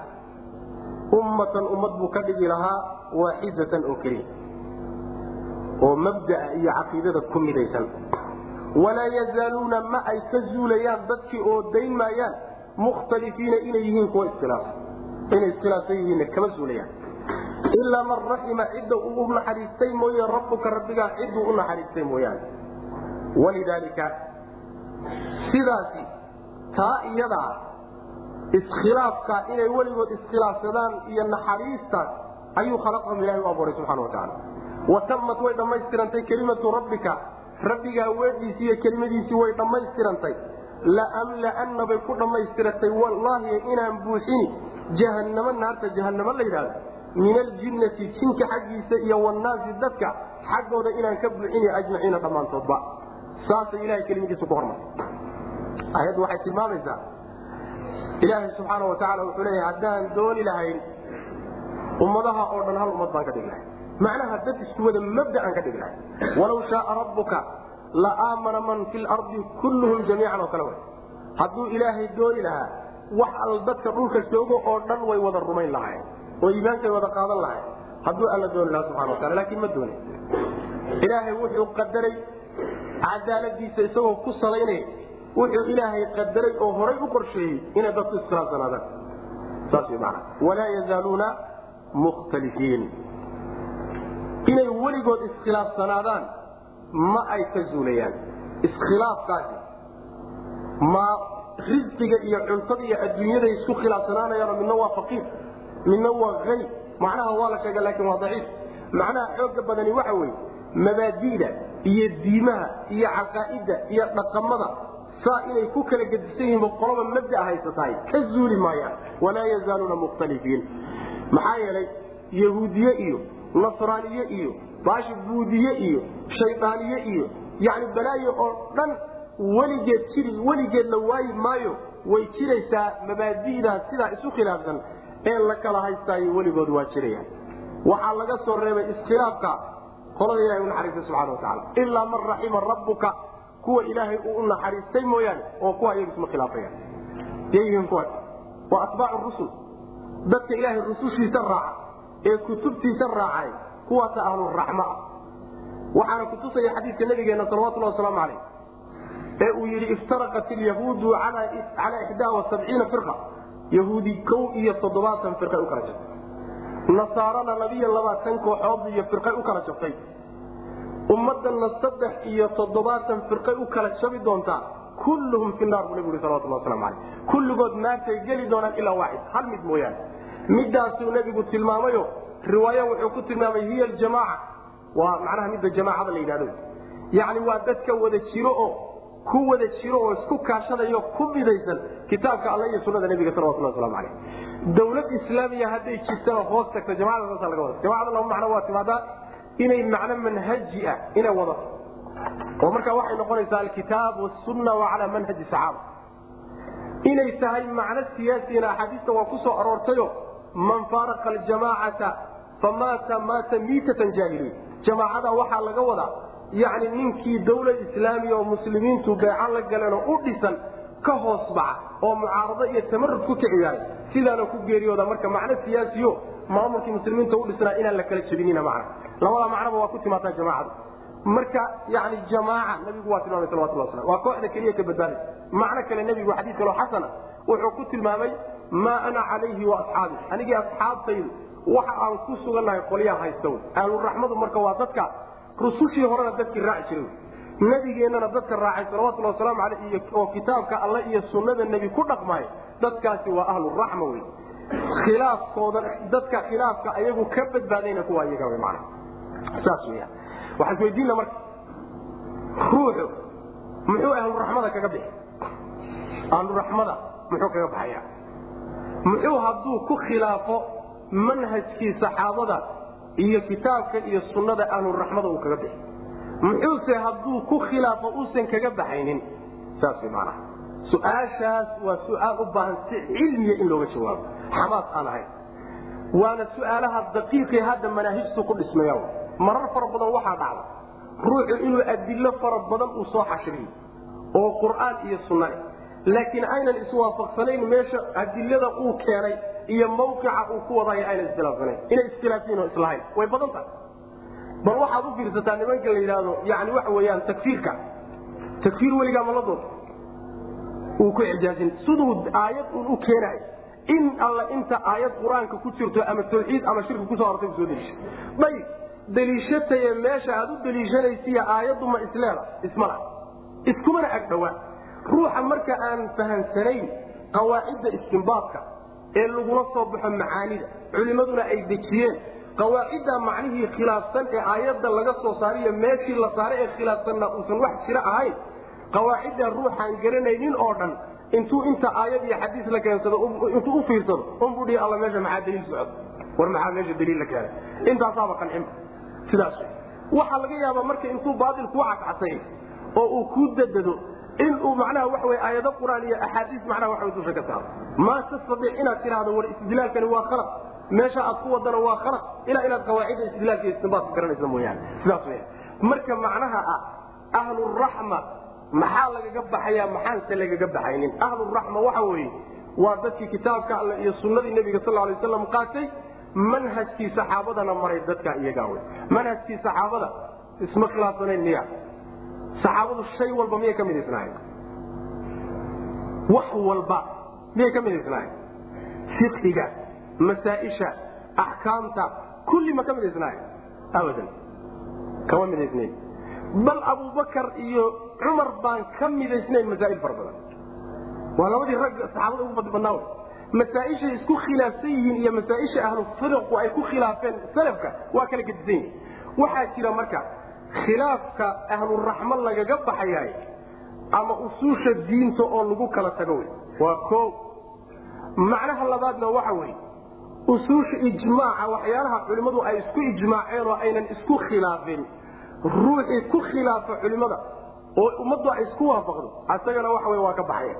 Ummatan ummad buu ka dhigi lahaa waaxidatan oo keliya. Oo mabdaa iyo caqiidada ku midaysan. Walaa yazaaluuna ma ay ka zuulayaan dadkii oo dayn maayaan mukhtalifiina inay yihiin kuwa iskhilaafsan inay iskhilaafsan yihiinna kama zuulayaan. Ilaa man raxima cidda uu u naxariistay mooye rabbuka rabbigaa cidduu u naxariistay mooyaane. Walidaalika sidaasi taa iyadaa iskhilaafka inay weligood iskhilaafsadaan iyo naxariistaas ayuu khalaqahum ilahi u abuuray subxana watacaala watamat way dhammaystirantay kelimatu rabbika. Rabbigaa weedhiisii iyo kelimadiisii way dhammaystirantay. Laamlaana bay ku dhammaystiratay. Wallaahi inaan buuxini jahannamo naarta jahannamo la yidhahdo min aljinnati jinka xaggiisa iyo wanaasi dadka xaggooda inaan ka buuxini ajmaciina dhammaantoodba saasay ilahay kelimadiisa ku hormartay ayaddu waxay tilmaamaysaa ilaahay subxaana watacaala wuxuu leeyahay haddaan dooni lahayn ummadaha oo dhan hal ummad baan ka dhigi lahay. Macnaha dad isku wada mabdaan ka dhigi lahay. Walaw shaaa rabbuka la aamana man fi lardi kulluhum jamiican oo kale way. Hadduu ilaahay dooni lahaa wax al dadka dhulka joogo oo dhan way wada rumayn lahayen oo iimaankay wada qaadan lahayen hadduu alla dooni lahaa subxana watacala laakiin ma dooni. Ilaahay wuxuu qadaray cadaaladiisa isagoo ku salaynaya wuxuu ilaahay qadaray oo horay u qorsheeyey inay dadku iskhilaafsanaadaan saas wy maana walaa yazaaluuna mukhtalifiin inay weligood iskhilaafsanaadaan ma ay ka zuulayaan. Iskhilaafkaasi ma risqiga iyo cuntada iyo adduunyada isku khilaafsanaanayaano midna waa faqiir midna waa ani macnaha waa la sheega laakiin waa daciif. Macnaha xooga badani waxa weeye mabaadi'da iyo diimaha iyo caqaa'ida iyo dhaqamada saa inay ku kala gedisan yihiin qoloba mabdaa haysatahay ka zuuli maayaan. Walaa yazaaluuna mukhtalifiin maxaa yeelay yahuudiye iyo nasraaniye iyo baashi buudiye iyo shaydaaniye iyo yani balaayo oo dhan weligeed jiri weligeed la waayi maayo way jiraysaa mabaadi'daa sidaa isu khilaafsan ee la kala haystaayo weligood waa jirayaan. Waxaa laga soo reebay iskhilaafka qolada ilahay u naxariistay subxana watacaala ilaa man raxima rabbuka kuwa ilaahay uu u naxariistay mooyaane oo kuwa iyagu isma kuwa. Waa atbaacu rusul. Dadka ilaahay rusushiisa raaca ee kutubtiisa raacay kuwaasa ahluraxma ah. Waxaana kutusaya xadiidka nabigeena salawatulhi wasalaamu calayh ee uu yidhi iftaraqat ilyahuudu calaa ixdaa wasabciina firqa. Yahuudi kow iyo toddobaatan firqay u kala jabtay nasaarana labiyo labaatan kooxood iyo firqay u kala jabtay ummaddanna saddex iyo toddobaatan firqay u kala jabi doontaa kulluhum fi naar buu nabigu yhi salawatulhi waslamu calayh kulligood naartay geli doonaan ilaa waaxid hal mid mooyaane. Midaasuu nebigu tilmaamayo riwaaya wuxuu ku tilmaamay hiya aljamaaca. Waa macnaha midda jamaacada la yidhahdo yacni waa dadka wada jiro oo ku wada jiro oo isku kaashadayo ku midaysan kitaabka alla iyo sunada nebiga salawatulhi waslamu calayh dawlad islaamiya hadday jirtana hoos tagta jamacada saasa laga wada jamacada laba macno waa timaadaa inay macno manhaji ah inay wadato oo markaa waxay noqonaysaa alkitaab wasunna wa calaa manhaji saxaaba. Inay tahay macno siyaasina axaadiista waa ku soo aroortayo man faaraqa aljamaacata famaata maata miitatan jaahiliya jamaacada waxaa laga wadaa yacni ninkii dawlad islaamiya oo muslimiintu beeca la galeen oo u dhisan ka hoos baxa oo mucaarado iyo tamarud ku kiciyaaray sidaana ku geeriyooda marka macno siyaasiyo maamulkii muslimiinta u dhisnaa inaan la kala jebinina macna labada macnoba waa ku timaataa jamaacada marka yani jamaaca nabigu waa tilmaamay salawatullah waslam waa kooxda keliya ka badbaadaysa macno kale nebigu xadiis kaloo xasana wuxuu ku tilmaamay maa ana calayhi wa asxaabi. Anigii asxaabtaydu waxa aan ku sugannahay qolyaha haysta wy ahluraxmadu marka waa dadka rusushii horena dadkii raaci jiray nebigeennana dadka raacay salawatulli wasalaamu aleyh oo kitaabka alle iyo sunnada nebi ku dhaqmay dadkaasi waa ahluraxma wey khilaafkooda dadka khilaafka ayagu ka badbaadayna kuwa iyaga man saas weya waxaan isweydiina marka ruuxu muxuu ahluraxmada kaga bixi? Ahluraxmada muxuu kaga baxaya? Muxuu hadduu ku khilaafo manhajkii saxaabada iyo kitaabka iyo sunnada ahluraxmada uu kaga bixi muxuuse hadduu ku khilaafo uusan kaga baxaynin? Saas maanaa su'aashaas waa su'aal u baahan si cilmiya in looga jawaabo. Xamaas aan ahayn waana su'aalaha daqiiqii hadda manaahijtu ku dhismaya marar fara badan waxaa dhacda. Ruuxu inuu adilo fara badan uu soo xashriyo oo qur'aan iyo sunnane laakiin aynan iswaafaqsanayn meesha adilada uu keenay iyo mawqica uu ku wadaya aynan iskhilaafsanayn inay iskhilaafsiin oo islahayn. Way badan tahay bal waxaad u fiirsataa nimanka la yidhaahdo yani waxa weyaan takfiirka. Takfiir weligaa ma la doonto uu ku xijaajin siduu aayad uun u keenayo in alla inta aayad qur'aanka ku jirto ama tawxiid ama shirki ku soo artay u soo deliisha dayib deliishataye meesha aad u deliishanaysiya aayaddu ma isleeda isma laha. Iskumana agdhowaa ruuxa marka aan fahamsanayn qawaacidda istimbaadka ee lagula soo baxo macaanida culimmaduna ay dejiyeen qawaacidda macnihii khilaafsan ee aayadda laga soo saariyo meeshii la saara ee khilaafsanna uusan wax jiro ahayn qawaacidda ruuxaan garanaynin oo dhan intuu inta aayad iyo xadiis la keensado intuu u fiirsado unbuu dhihi alla meesha maxaa daliil socod? War maxaa meesha daliil la keenay? Intaasaaba qancinba sidaas. Waxaa laga yaabaa marka intuu baatil kuu cascasay oo uu kuu dadado inuu macnaha waxa wey aayado qur'aan iyo axaadiis macnaha waxa dusha ka saaro. Maa tastaiic inaad tidhaahdo war istidlaalkani waa khalaq meesha aad ku wadana waa khalaq ilaa inaad qawaacidda istidlaalka iyo istinbaadka garanaysa mooyaane. Sidaas weya marka macnaha ah ahluraxma maxaa lagaga baxaya maxaanse lagaga baxaynin? Ahluraxma waxa weeye waa dadkii kitaabka alle iyo sunnadii nebiga sal lay waslam qaatay manhajkii saxaabadana maray dadka iyagaa wey manhajkii saxaabada isma khilaafsanayn miya. Saxaabadu shay walba miyay ka midaysnaayeen wax walba miyay ka midaysnaayeen fiqiga masaaisha axkaamta kulli ma ka midaysnaayeen abadan. Kama midaysnayn bal abubakar iyo cumar baan ka midaysnayn masaa'il fara badan. Waa labadii rag saxaabada ugu fadli wey masaaishay isku khilaafsan yihiin iyo masaaisha ahlu firqu ay ku khilaafeen salafka waa kala gedisan yihiin waxaa jira marka khilaafka ahluraxmo lagaga baxayaay ama usuusha diinta oo lagu kala tago wey waa o macnaha labaadna waxa weye usuusha ijmaaca waxyaalaha culimmadu ay isku ijmaaceen oo aynan isku khilaafin. Ruuxii ku khilaafa culimmada oo ummaddu ay isku waafaqdo asagana waxa wey waa ka baxaya.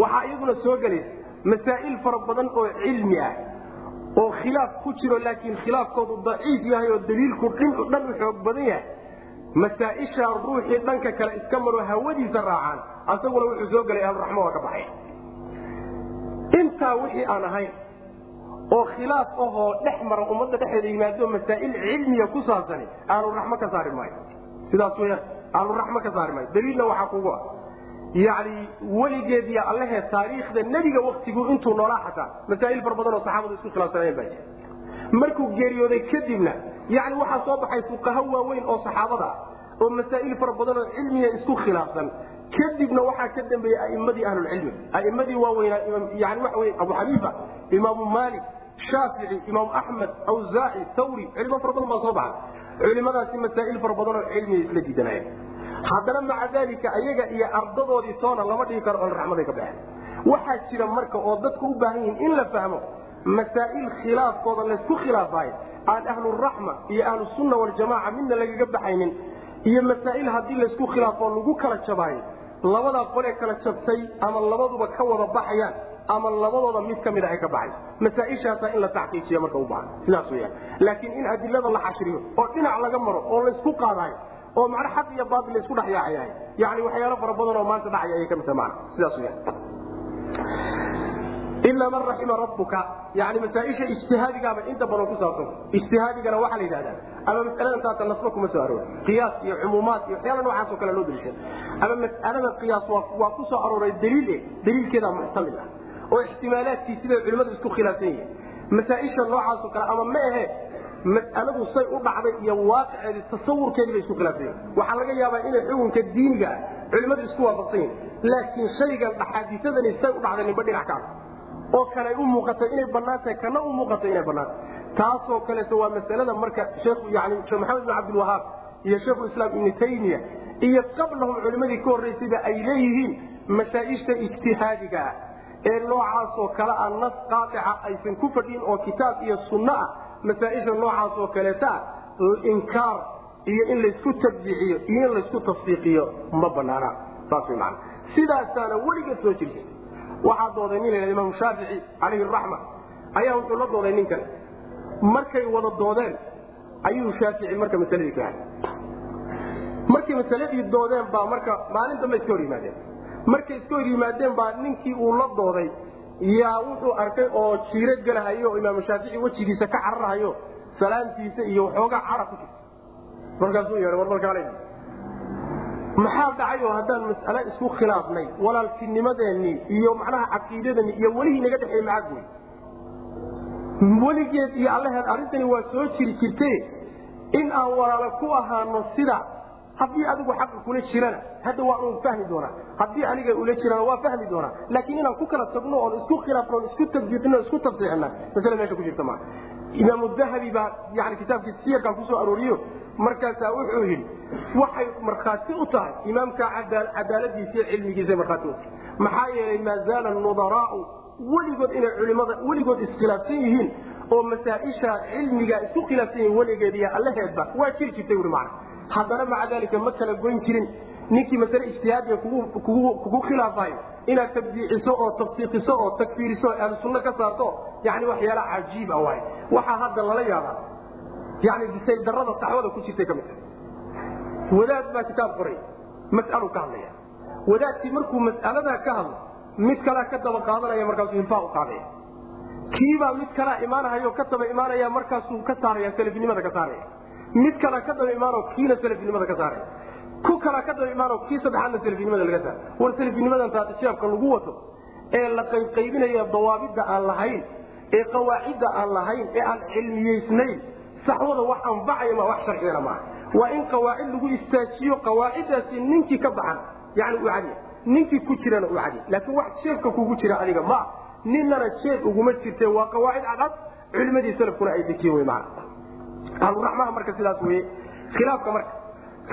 Waxaa iyaduna soo gelaysa masaa'il fara badan oo cilmi ah oo khilaaf ku jiro laakiin khilaafkoodu daciif yahay oo daliilku dhan u xoog badan yahay. Masaaisha ruuxii dhanka kale iska maro hawadiisa raacaan asaguna wuxuu soo gelay ahluraxmo waa ka baxay intaa wixii aan ahayn oo khilaaf ahoo dhex mara ummadda dhexeeda yimaado masaa'il cilmiya ku saabsani ahluraxmo ka saari maayo. Sidaas weyaan ahluraxmo ka saari maayo. Daliilna waxaa kugu ah yani weligeediya allehe taariikhda nebiga waktigu intuu noolaa xataa masaa'il fara badan oo saxaabadu isku khilaafsanayeen baa jira markuu geeriyooday kadibna yani waxaa soo baxay fuqaho waaweyn oo saxaabada ah oo masaa'il fara badan oo cilmiga isku khilaafsan. Kadibna waxaa ka dambeeyey a'imadii ahlulcilmi a'imadii waaweynaa yani waxa wey abu xaniifa imaamu maalik shaafici imaamu axmed awsaaci tawri culimo fara badan baa soo baxay. Culimadaasi masaa'il fara badan oo cilmiga isla diidanayeen haddana maca daalika ayaga iyo ardadoodii toona lama dhigi karo raxmaday ka baxeen waxaa jira marka oo dadku u baahan yihiin in la fahmo masaa'il khilaafkooda laysku khilaafayo aan ahluraxma iyo ahlusunna waljamaca midna lagaga baxaynin iyo masaa'il haddii laysku khilaafoo lagu kala jabaayo labadaa qolee kala jabtay ama labaduba ka wada baxayaan ama labadooda mid ka mida ay ka baxay. Masaaishaasa in la taxqiijiya marka u baahan. Sidaas weyaan laakiin in adilada la xashriyo oo dhinac laga maro oo laysku qaadayo oo macno xaq iyo baatil laysku dhex yaacayahay yani waxyaalo fara badan oo maanta dhacaya ayay ka mid tahay. Maana sidaas weyaan ilaa man raxima rabbuka yani masaaisha ijtihaadigaaba inta badan ku saabsan ijtihaadigana waxaa la yidhahdaa ama masaladan taata nasba kuma soo aroori qiyaas iyo cumuumaad iyo waxyaala noocaasoo kale loo daliishada ama mas'alada qiyaas waa ku soo arooray daliile daliilkeedaa muxtamil ah oo ixtimaalaadkii siday culimmadu isku khilaafsan yihiin. Masaaisha noocaasoo kale ama ma ahe mas'aladu say u dhacday iyo waaqiceedii tasawurkeedii bay isku khilaafsan yihiin waxaa laga yaabaa inay xukunka diiniga ah culimmadu isku waafaqsan yihiin laakiin shaygan axaadiisadani say u dhacday ninba dhinac ka oo kale ay u muuqato inay bannaan tahay kana u muuqato inay bannaan tahay taasoo kaleeto waa masalada marka sheekh maxamed bin cabdilwahaab iyo sheikhulislaam ibnu taymiya iyo qablahum culimmadii ka horraysayba ay leeyihiin masaa'ishta ijtihaadiga ah ee noocaasoo kale a nas qaatica aysan ku fadhin oo kitaab iyo sunno ah masaaisha noocaasoo kaleeta inkaar iyo in laysku tabjiixiyo iyo in laysku tasdiiqiyo ma banaana saas wy man sidaasaana weligeed soo jirta waxaa dooday nin la imaam shaafici calayhi raxma. Ayaa wuxuu la dooday nin kale markay wada doodeen ayuu shaafici marka masaladii ka haday markay masaladii doodeen baa marka maalin dambe iska hor yimaadeen markay iska hor yimaadeen baa ninkii uu la dooday. Yaa wuxuu arkay oo jiiro gelahayo imaamu shaafici wejigiisa ka cararhayo salaamtiisa iyo waxoogaa cara ku jirta markaasuu yeehay warbalkaale maxaa dhacay oo haddaan mas'ale isku khilaafnay? Walaaltinimadeenii iyo macnaha caqiidadeenii iyo welihii naga dhexeey macag wey weligeed iyo allaheed arrintani waa soo jiri jirte in aan walaalo ku ahaano sida haddii adigu xaqa kula jirana hadda waa un fahmi doonaa haddii aniga ula jirana waa fahmi doonaa laakiin inaan ku kala tagno oon isku khilaafno on isku tabdiiqino isku tafsiixina masale meesha ku jirta maa imaamu dahabi baa yani kitaabkiisa siyarkaa ku soo arooriyo markaasaa wuxuu yidhi waxay markhaati u tahay imaamka cadaaladiisa cilmigiisa markhaati u tahay. Maxaa yeelay maa zaala nudaraau weligood inay culimada weligood iskhilaafsan yihiin oo masaaisha cilmiga isku khilaafsan yihiin weligeed iyo allaheedba waa jiri jirtay uri macna haddana maca daalika ma kala goyn jirin. Ninkii masale ijtihaadiga kugu khilaafayo inaad tabdiiciso oo tafsiiqiso oo takfiiriso ahlu sunno ka saarto yani waxyaala cajiib a waay. Waxaa hadda lala yaabaa. Yani bisayl darada saxwada ku jirtay ka mid tahay wadaad baa kitaab qoray mas'alu ka hadlaya. Wadaadkii markuu mas'aladaa ka hadlo mid kalea ka daba qaadanaya markaasuu hilfaa u qaadaya. Kiibaa mid kalea imaanahayo ka daba imaanaya markaasuu ka saaraya salafinimada ka saaraya mid kalea ka daba imaano kiina salafinimada ka saaraya ku kalea ka daba imaano kii saddexaadna salafinimada laga saara war salafinimadan taatijaabka lagu wato ee la qaybqaybinaya dawaabidda aan lahayn ee qawaacidda aan lahayn ee aan cilmiyeysnayn saxwada wax anfacaya ma wax sharcigana maaha waa in qawaacid lagu istaajiyo qawaaciddaasi ninkii ka baxan yani u cadiya. Ninkii ku jirana uu cadi laakiin wax jeebka kugu jira adiga ma ninnana jeeb uguma jirte waa qawaacid cadcad culimadii salafkuna ay dejiyen wy maana ahluraxmaha marka sidaas weye khilaafka marka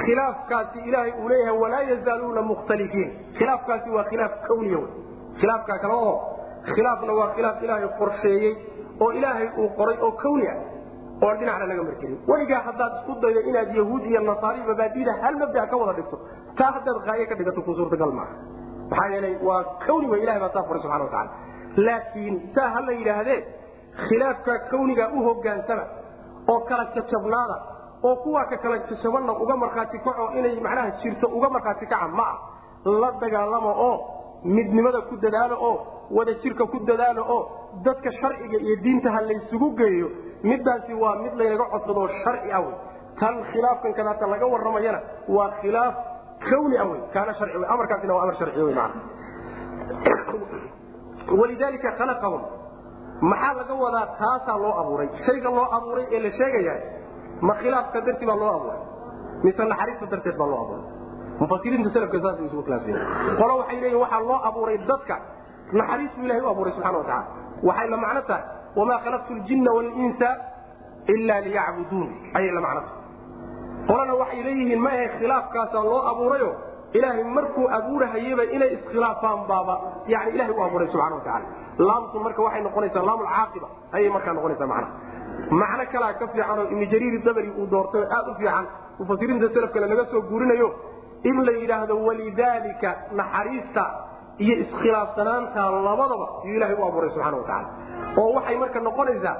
khilaafkaasi ilaahay uu leeyahay walaa yazaaluuna mukhtalifiin. Khilaafkaasi waa khilaaf kawniya wy khilaafkaa kale oo khilaafna waa khilaaf ilaahay qorsheeyey oo ilaahay uu qoray oo kawni ah oon dhinacna laga markelin weligaa haddaad isku daydo inaad yahuud iyo nasaari mabaadida hal mabda ka wada dhigto taa haddaad haaye ka dhigato ku suurtagal maaha. Maxaa yeelay waa kawni wey ilahay baa saa furay subxana wa tacala laakiin saa ha la yidhaahdee khilaafka kawniga u hogaansama oo kala jajabnaada oo kuwaa ka kala jajabanna uga markhaati kaco inay macnaha jirto uga markhaati kaca ma ah la dagaalamo oo midnimada ku dadaalo oo wada jirka ku dadaalo oo dadka sharciga iyo diintaha laysugu geeyo midaasi waa mid laynaga codsado sharci ah wey. Tan khilaafkan kadaata laga waramayana waa khilaaf kawni ah wey kaana harci amarkaasina waa amar sharci wey maana walidaalika khalaqahum maxaa laga wadaa taasaa loo abuuray? Shayga loo abuuray ee la sheegaya ma khilaafka darti baa loo abuuray? Mise naxariista darteed baa loo abuuray? Mufasiriinta salafka saas isugu khilaafsan qolo waxay leeyihiin waxaa loo abuuray dadka. Naxariis buu ilahay u abuuray subxana wa tacala waxay la macno tahay wamaa khalaqtu ljinna walinsa ila liyacbuduun. Ayay la macno tahay. Qolana waxay leeyihiin ma ahe khilaafkaasaa loo abuurayo? Ilaahay markuu abuurahayeba inay iskhilaafaan baaba. Yani ilahay u abuuray subxana wa tacala laamtu marka waxay noqonaysaa laam alcaaqiba ayay markaa noqonaysaa macnaha. Macno kalaa ka fiican oo ibnu jariir dabri uu doortay oo aad u fiican mufasiriinta salafkale laga soo guurinayo in la yidhaahdo walidaalika naxariista iyo iskhilaafsanaanta labadaba yuu ilahay u abuuray subxana wa tacala oo waxay marka noqonaysaa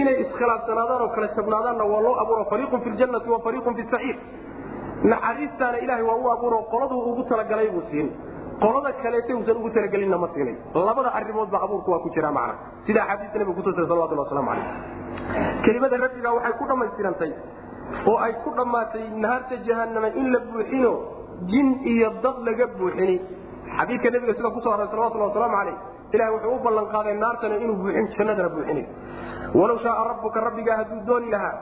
inay iskhilaafsanaadaan oo kala jabnaadaanna waa loo abuuro fariiqun fi ljannati wa fariiqun fi saciir naxariistaana ilahay waa u abuuro qoladuu ugu talagalay buu siin qolada kaleete usan ugu talagelinna ma siinay. Labada arimoodba abuurku waa ku jira macna. Sida axaadiista nabiga kutusay salawatullah waslamu calayh kelimada rabbiga waxay ku dhammaystirantay oo ay ku dhammaatay naharta jahanama in la buuxino jin iyo dad laga buuxini. Xadiidka nabiga sida ku soo aray salawatullah wasalaamu calayh ilahi wuxuu u ballan naartana inuu buuxin jannadana buuxinay walow shaaa rabbuka rabbigaa hadduu dooni lahaa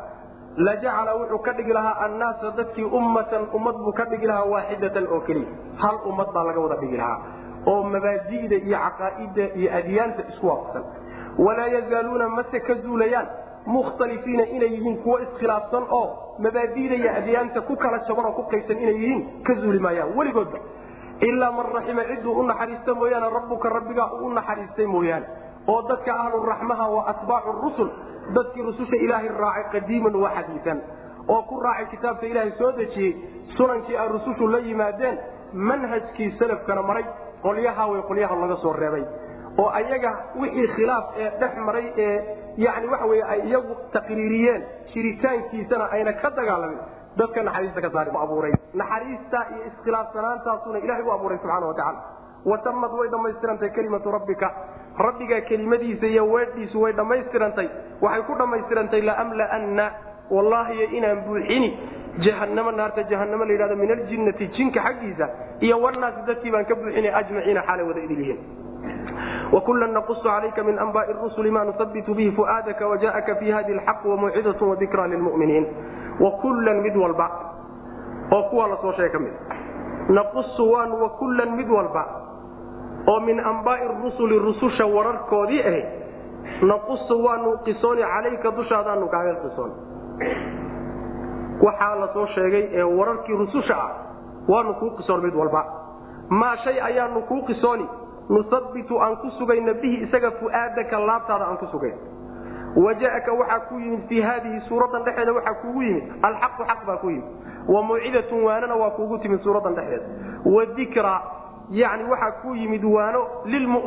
lajacala wuxuu ka dhigi lahaa annaasa dadkii ummatan ummad buu ka dhigi lahaa waaxidatan oo keliya. Hal ummad baa laga wada dhigi lahaa oo mabaadi'da iyo caqaa'ida iyo adyaanta isku waafaqsan. Walaa yazaaluuna mase ka zuulayaan mukhtalifiina inay yihiin kuwo iskhilaafsan oo mabaadi'da iyo adyaanta ku kala jaban oo ku qaybsan inay yihiin ka zuuli maayaan weligoodba. Ilaa man raxima ciduu u naxariista mooyaane rabbuka rabbigaa uu u naxariistay mooyaane oo dadka ahluraxmaha waa atbaacu rusul. Dadkii rususha ilaahay raacay qadiiman wa xadiian oo ku raacay kitaabka ilaahay soo dejiyey sunankii ay rusushu la yimaadeen manhajkii salafkana maray qolyaha way qolyaha laga soo reebay. Oo ayaga wixii khilaaf ee dhex maray ee yani waxa wey ay iyagu taqriiriyeen jiritaankiisana ayna ka dagaalamin dadka naxariista ka saari abuuray. Naxariista iyo iskhilaafsanaantaasuna ilahay u abuuray subxana watacaala watamad way dhammaystirantay kelimatu rabbika rabbiga kelimadiisa iyo weedhiisu way dhammaystirantay waxay ku dhammaystirantay laamlaanna wallaahiy inaan buuxini jahanamo naarta jahanamo la yidhahdo min aljinnati jinka xaggiisa iyo wanaasi dadkii baan ka buuxinay ajmaciina xaalay wada idil yihiin وkula naqص عalayka min أنbاء الرسل ma نuhaبت bه فu'aadaka وجاءka في hadi الحق وموcidaة وذikrى للمؤمiنiin وkula mid walba oo kuwa la soo sheeg ka mid naqص waan وkula mid walba oo min ambaai rusuli rususha wararkoodii ahayd naqusu waanu qisooni calayka dushaadaanu kaaga qisoon. Waxaa la soo sheegay ee wararkii rususha ah waanu kuu qisoon mid walba. Maa shay ayaanu kuu qisooni nusabbitu aan ku sugayna bihi isaga fu'aadaka laabtaada aan ku sugayn waja'aka waxaa ku yimid fii haadihi suuradan dhexeeda waxaa kuugu yimid alxaqu xaq baa ku yimid. Wa mawcidatun waanana waa kuugu timid suuradan dhexeeda wadikra yani waxaa ku yimid waano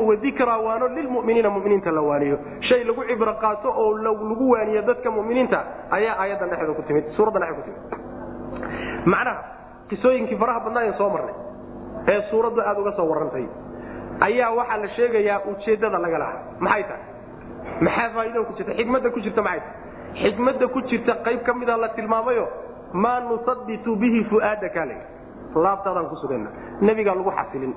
wadikra waano lilmuminiina muminiinta la waaniyo. Shay lagu cibro qaato oo lagu waaniyo dadka muminiinta ayaa aayadan dhexeeda ku timid suuradan dhexeeda ku timid. Macnaha qisooyinkii faraha badnaa ee soo marnay ee suuraddu aada uga soo warrantay ayaa waxaa la sheegayaa ujeeddada laga lahaa. Maxay tahay? Maxaa faa'iidada ku jirta? Xikmadda ku jirta maxay tahay? Xikmadda ku jirta qayb ka mida la tilmaamayo maa nusabitu bihi fu'aadaka laabtaadaan ku sugayna nebigaa lagu xasilin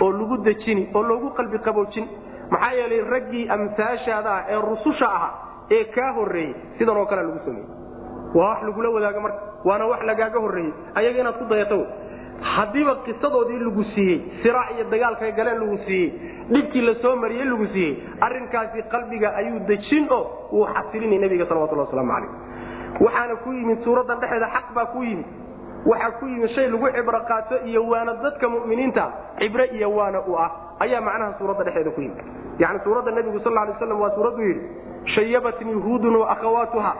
oo lagu dejini oo loogu qalbi qaboojin. Maxaa yeelay raggii amsaashaada ah ee rususha ahaa ee kaa horreeyey sidan oo kale lagu sameeyey. Waa wax lagula wadaago marka waana wax lagaaga horreeyey ayaga inaad ku dayato haddiiba qisadoodii lagu siiyey siraac iyo dagaalkay galeen lagu siiyey dhibkii la mariyey lagu siiyey arrinkaasi qalbiga ayuu dejin oo wuu xasilinay nebiga salawatullah waslamu calayh waxaana ku yimid suuraddan dhexeeda xaq baa ku yimid waxaa ku yimid shay lagu cibro qaato iyo waana dadka mu'miniinta cibre iyo waana u ah. Ayaa macnaha suuradda dhexeeda ku yimid yani suuradda nebigu sal lay slam waa suuraddu yidhi shayabatnii huudun wa akhawaatuha.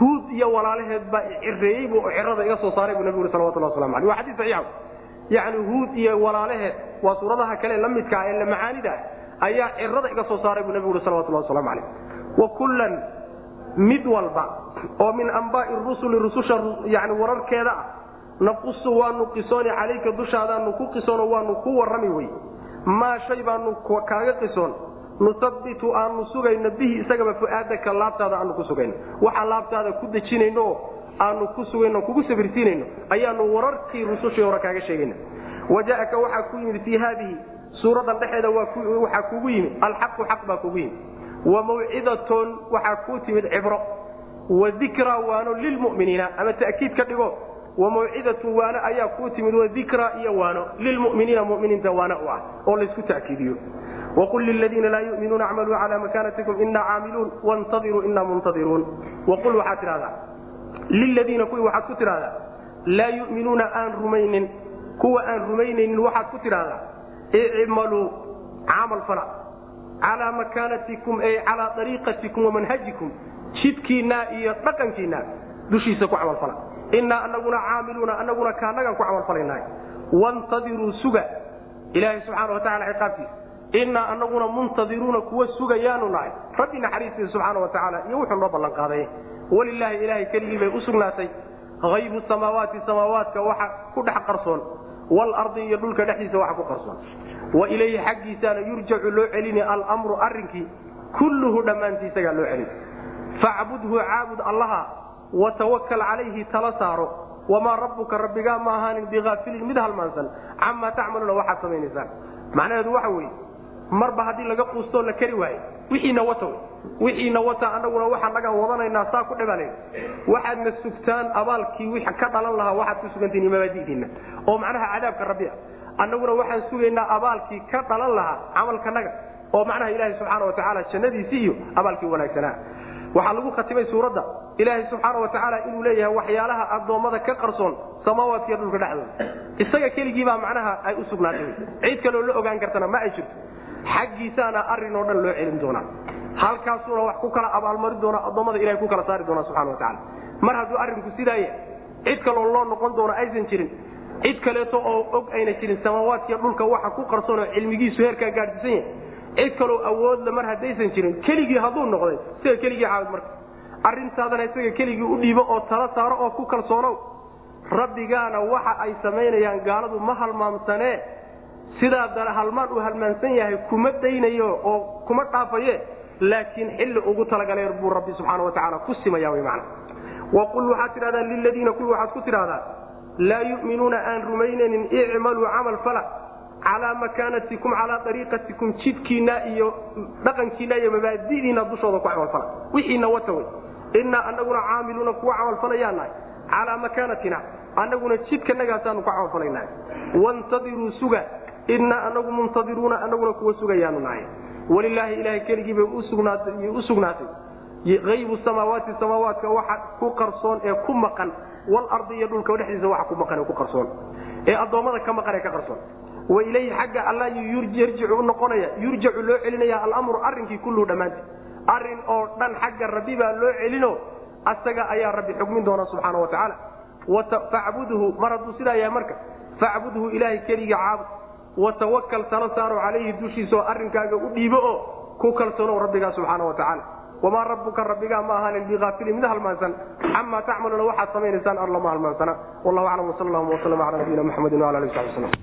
Huud iyo walaalaheed baa cireeyey bu cirada iga soo saaray buu nebigu salawatullah waslamu aleh wa xadii saxiixa yani huud iyo walaalaheed waa suuradaha kale la midkaa ee la macaanida ayaa cirada iga soo saaray buu nebigu salawatullah waslamu aleyh wa kullan mid walba oo min ambaai rusuli rususha yani wararkeeda ah naqusu waanu qisooni calayka dushaadaanu ku qisoono waanu ku warrami wey maa shay baanu kaaga qisoon. Nusabitu aanu sugayno bihi isagaba fu'aadaka laabtaada aanu ku sugayno. Waxaa laabtaada ku dejinayno aanu ku sugayno kugu sabirsiinayno ayaanu wararkii rusushii hore kaaga sheegayna wajaaka waxaa ku yimid fii haadihi suuradan dhexeeda waxaa kugu yimid alxaqu xaq baa kugu yimid. Wa mawcidatun waxaa kuu timid cibro. Wa dikraa waano lilmuminiina ama ta'kiid ka dhigo wa mawcidatun waano ayaa kuu timid wa dikraa iyo waano. Lilmuminiina muminiinta waano u ah oo laysku ta'kiidiyo wqul liladiina laa yuminuuna acmaluu cala makaanatikum ina caamiluun wantadiruu ina muntadiruun waqul waxaad tidhahdaa liladiina kuwii waxaad ku tidhahdaa laa yuminuuna aan rumaynin. Kuwa aan rumaynaynin waxaad ku tidhahdaa icmaluu camal fala. Calaa makaanatikum ay calaa ariiqatikum wamanhajikum jidkiinaa iyo dhaqankiinaa dushiisa ku camalfala inaa anaguna caamiluuna anaguna kaanagaan ku camalfalaynahay wantadiruu suga. Ilaahay subxaana watacala ciqaabtiisa inaa anaguna muntadiruuna kuwa sugayaanu nahay. Rabbi naxariistiisa subxaana wa tacaala iyo wuxuu noo ballan qaaday walilaahi ilaahay keligii bay u sugnaatay. Haybu samaawaati samaawaadka waxa ku dhex qarsoon. Waalardi iyo dhulka dhexdiisa waxa ku qarsoon. Wa ilayhi xaggiisaana yurjacu loo celini almru arrinkii kulluhu dhammaantii isagaa loo celin. Facbudhu caabud allaha watawakal calayhi tala saaro wamaa rabbuka rabbigaa ma ahaanin biaafilin mid halmaansan camaa tacmaluuna waxaad samaynaysaan macnaheedu waxa weeye marba haddii laga quustoo la keri waaye wixiina wata wixiina wata anaguna waxaan nagaan wadanaynaa saa ku dhibal waxaadna sugtaan abaalkii wi ka dhalan lahaa waxaad ku sugantihin mabaadidiinna oo macnaha cadaabka rabbi annaguna waxaan sugaynaa abaalkii ka dhalan lahaa camalkanaga oo macnaha ilaaha subxaana wa tacaala jannadiisii iyo abaalkii wanaagsanaa waxaa lagu khatimay suuradda ilaahay subxaana wa tacaala inuu leeyahay waxyaalaha addoommada ka qarsoon samaawaadkiiyo dhulka dhexdooda. Isaga keligiibaa macnaha ay u sugnaatay. Cid kaloo la ogaan kartana ma ay jirto. Xaggiisaana arrin oo dhan loo celin doonaa. Halkaasuuna wax ku kala abaalmarin doona addoommada ilahay ku kala saari doona subxana wa tacala mar hadduu arrinku sidaa yahay cid kaloo loo noqon doono aysan jirin. Cid kaleeto oo og ayna jirin samaawaadkiiyo dhulka waxa ku qarsoon oo cilmigiisu heerkaa gaadhsiisan yahay. Cid kaloo awoodla mar haddaysan jirin keligii hadduu noqday isaga keligii caabud marka arrintaadana isaga keligii u dhiibo oo tala saaro oo ku kalsoonow. Rabbigaana waxa ay samaynayaan gaaladu ma halmaamsanee sidaa halmaan uu halmaansan yahay kuma daynayo oo kuma dhaafaye laakiin xilli ugu talagalay buu rabbi subxaana wa tacaala ku simaya wy mana waqul waxaad tidhahdaa liladiina kuwii waxaad ku tidhahdaa laa yu'minuuna aan rumaynaynin icmaluu camal fala calaa makaanatikum calaa ariiqatikum jidkiinna iyo dhaqankiinna iyo mabaadidiina dushooda ku camalfala wixiina wata wey inaa anaguna caamiluuna kuwa camalfalayaa nahay calaa makaanatina anaguna jidkanagaasaanu ku camalfalaynahay wantadiruu suga inaa anagu muntadiruuna anaguna kuwa sugayaanu nahay. Walilaahi ilahay keligii bay u sugnaatay aybu samaawaati samaawaadka waxa ku qarsoon ee ku maqan walardi iyo dhulka dhexdiisa waxa ku maqan ee ku qarsoon. Ee addoommada ka maqan ee ka qarsoon. Wa ilayhi xagga alla yarjicu u noqonaya yurjacu loo celinaya alamru arrinkii kulluhu dhammaantii arrin oo dhan xagga rabbi baa loo celino asaga ayaa rabbi xugmin doona subxaana wa tacaala. Facbudhu mar hadduu sidaa marka facbudhu ilaahay keligii caabud watawakal tala saaro calayhi dushiisaoo arrinkaaga u dhiibo oo ku kalsoonow rabbigaa subxaana wa tacaala. Wamaa rabbuka rabbigaa ma ahaanin biaafilin mid halmaansan. Camaa tacmaluuna waxaad samaynaysaan arlama halmaansana wallahu aclam wsal allahuma wslm ala nabiyina mxamedi wala ali sabi slm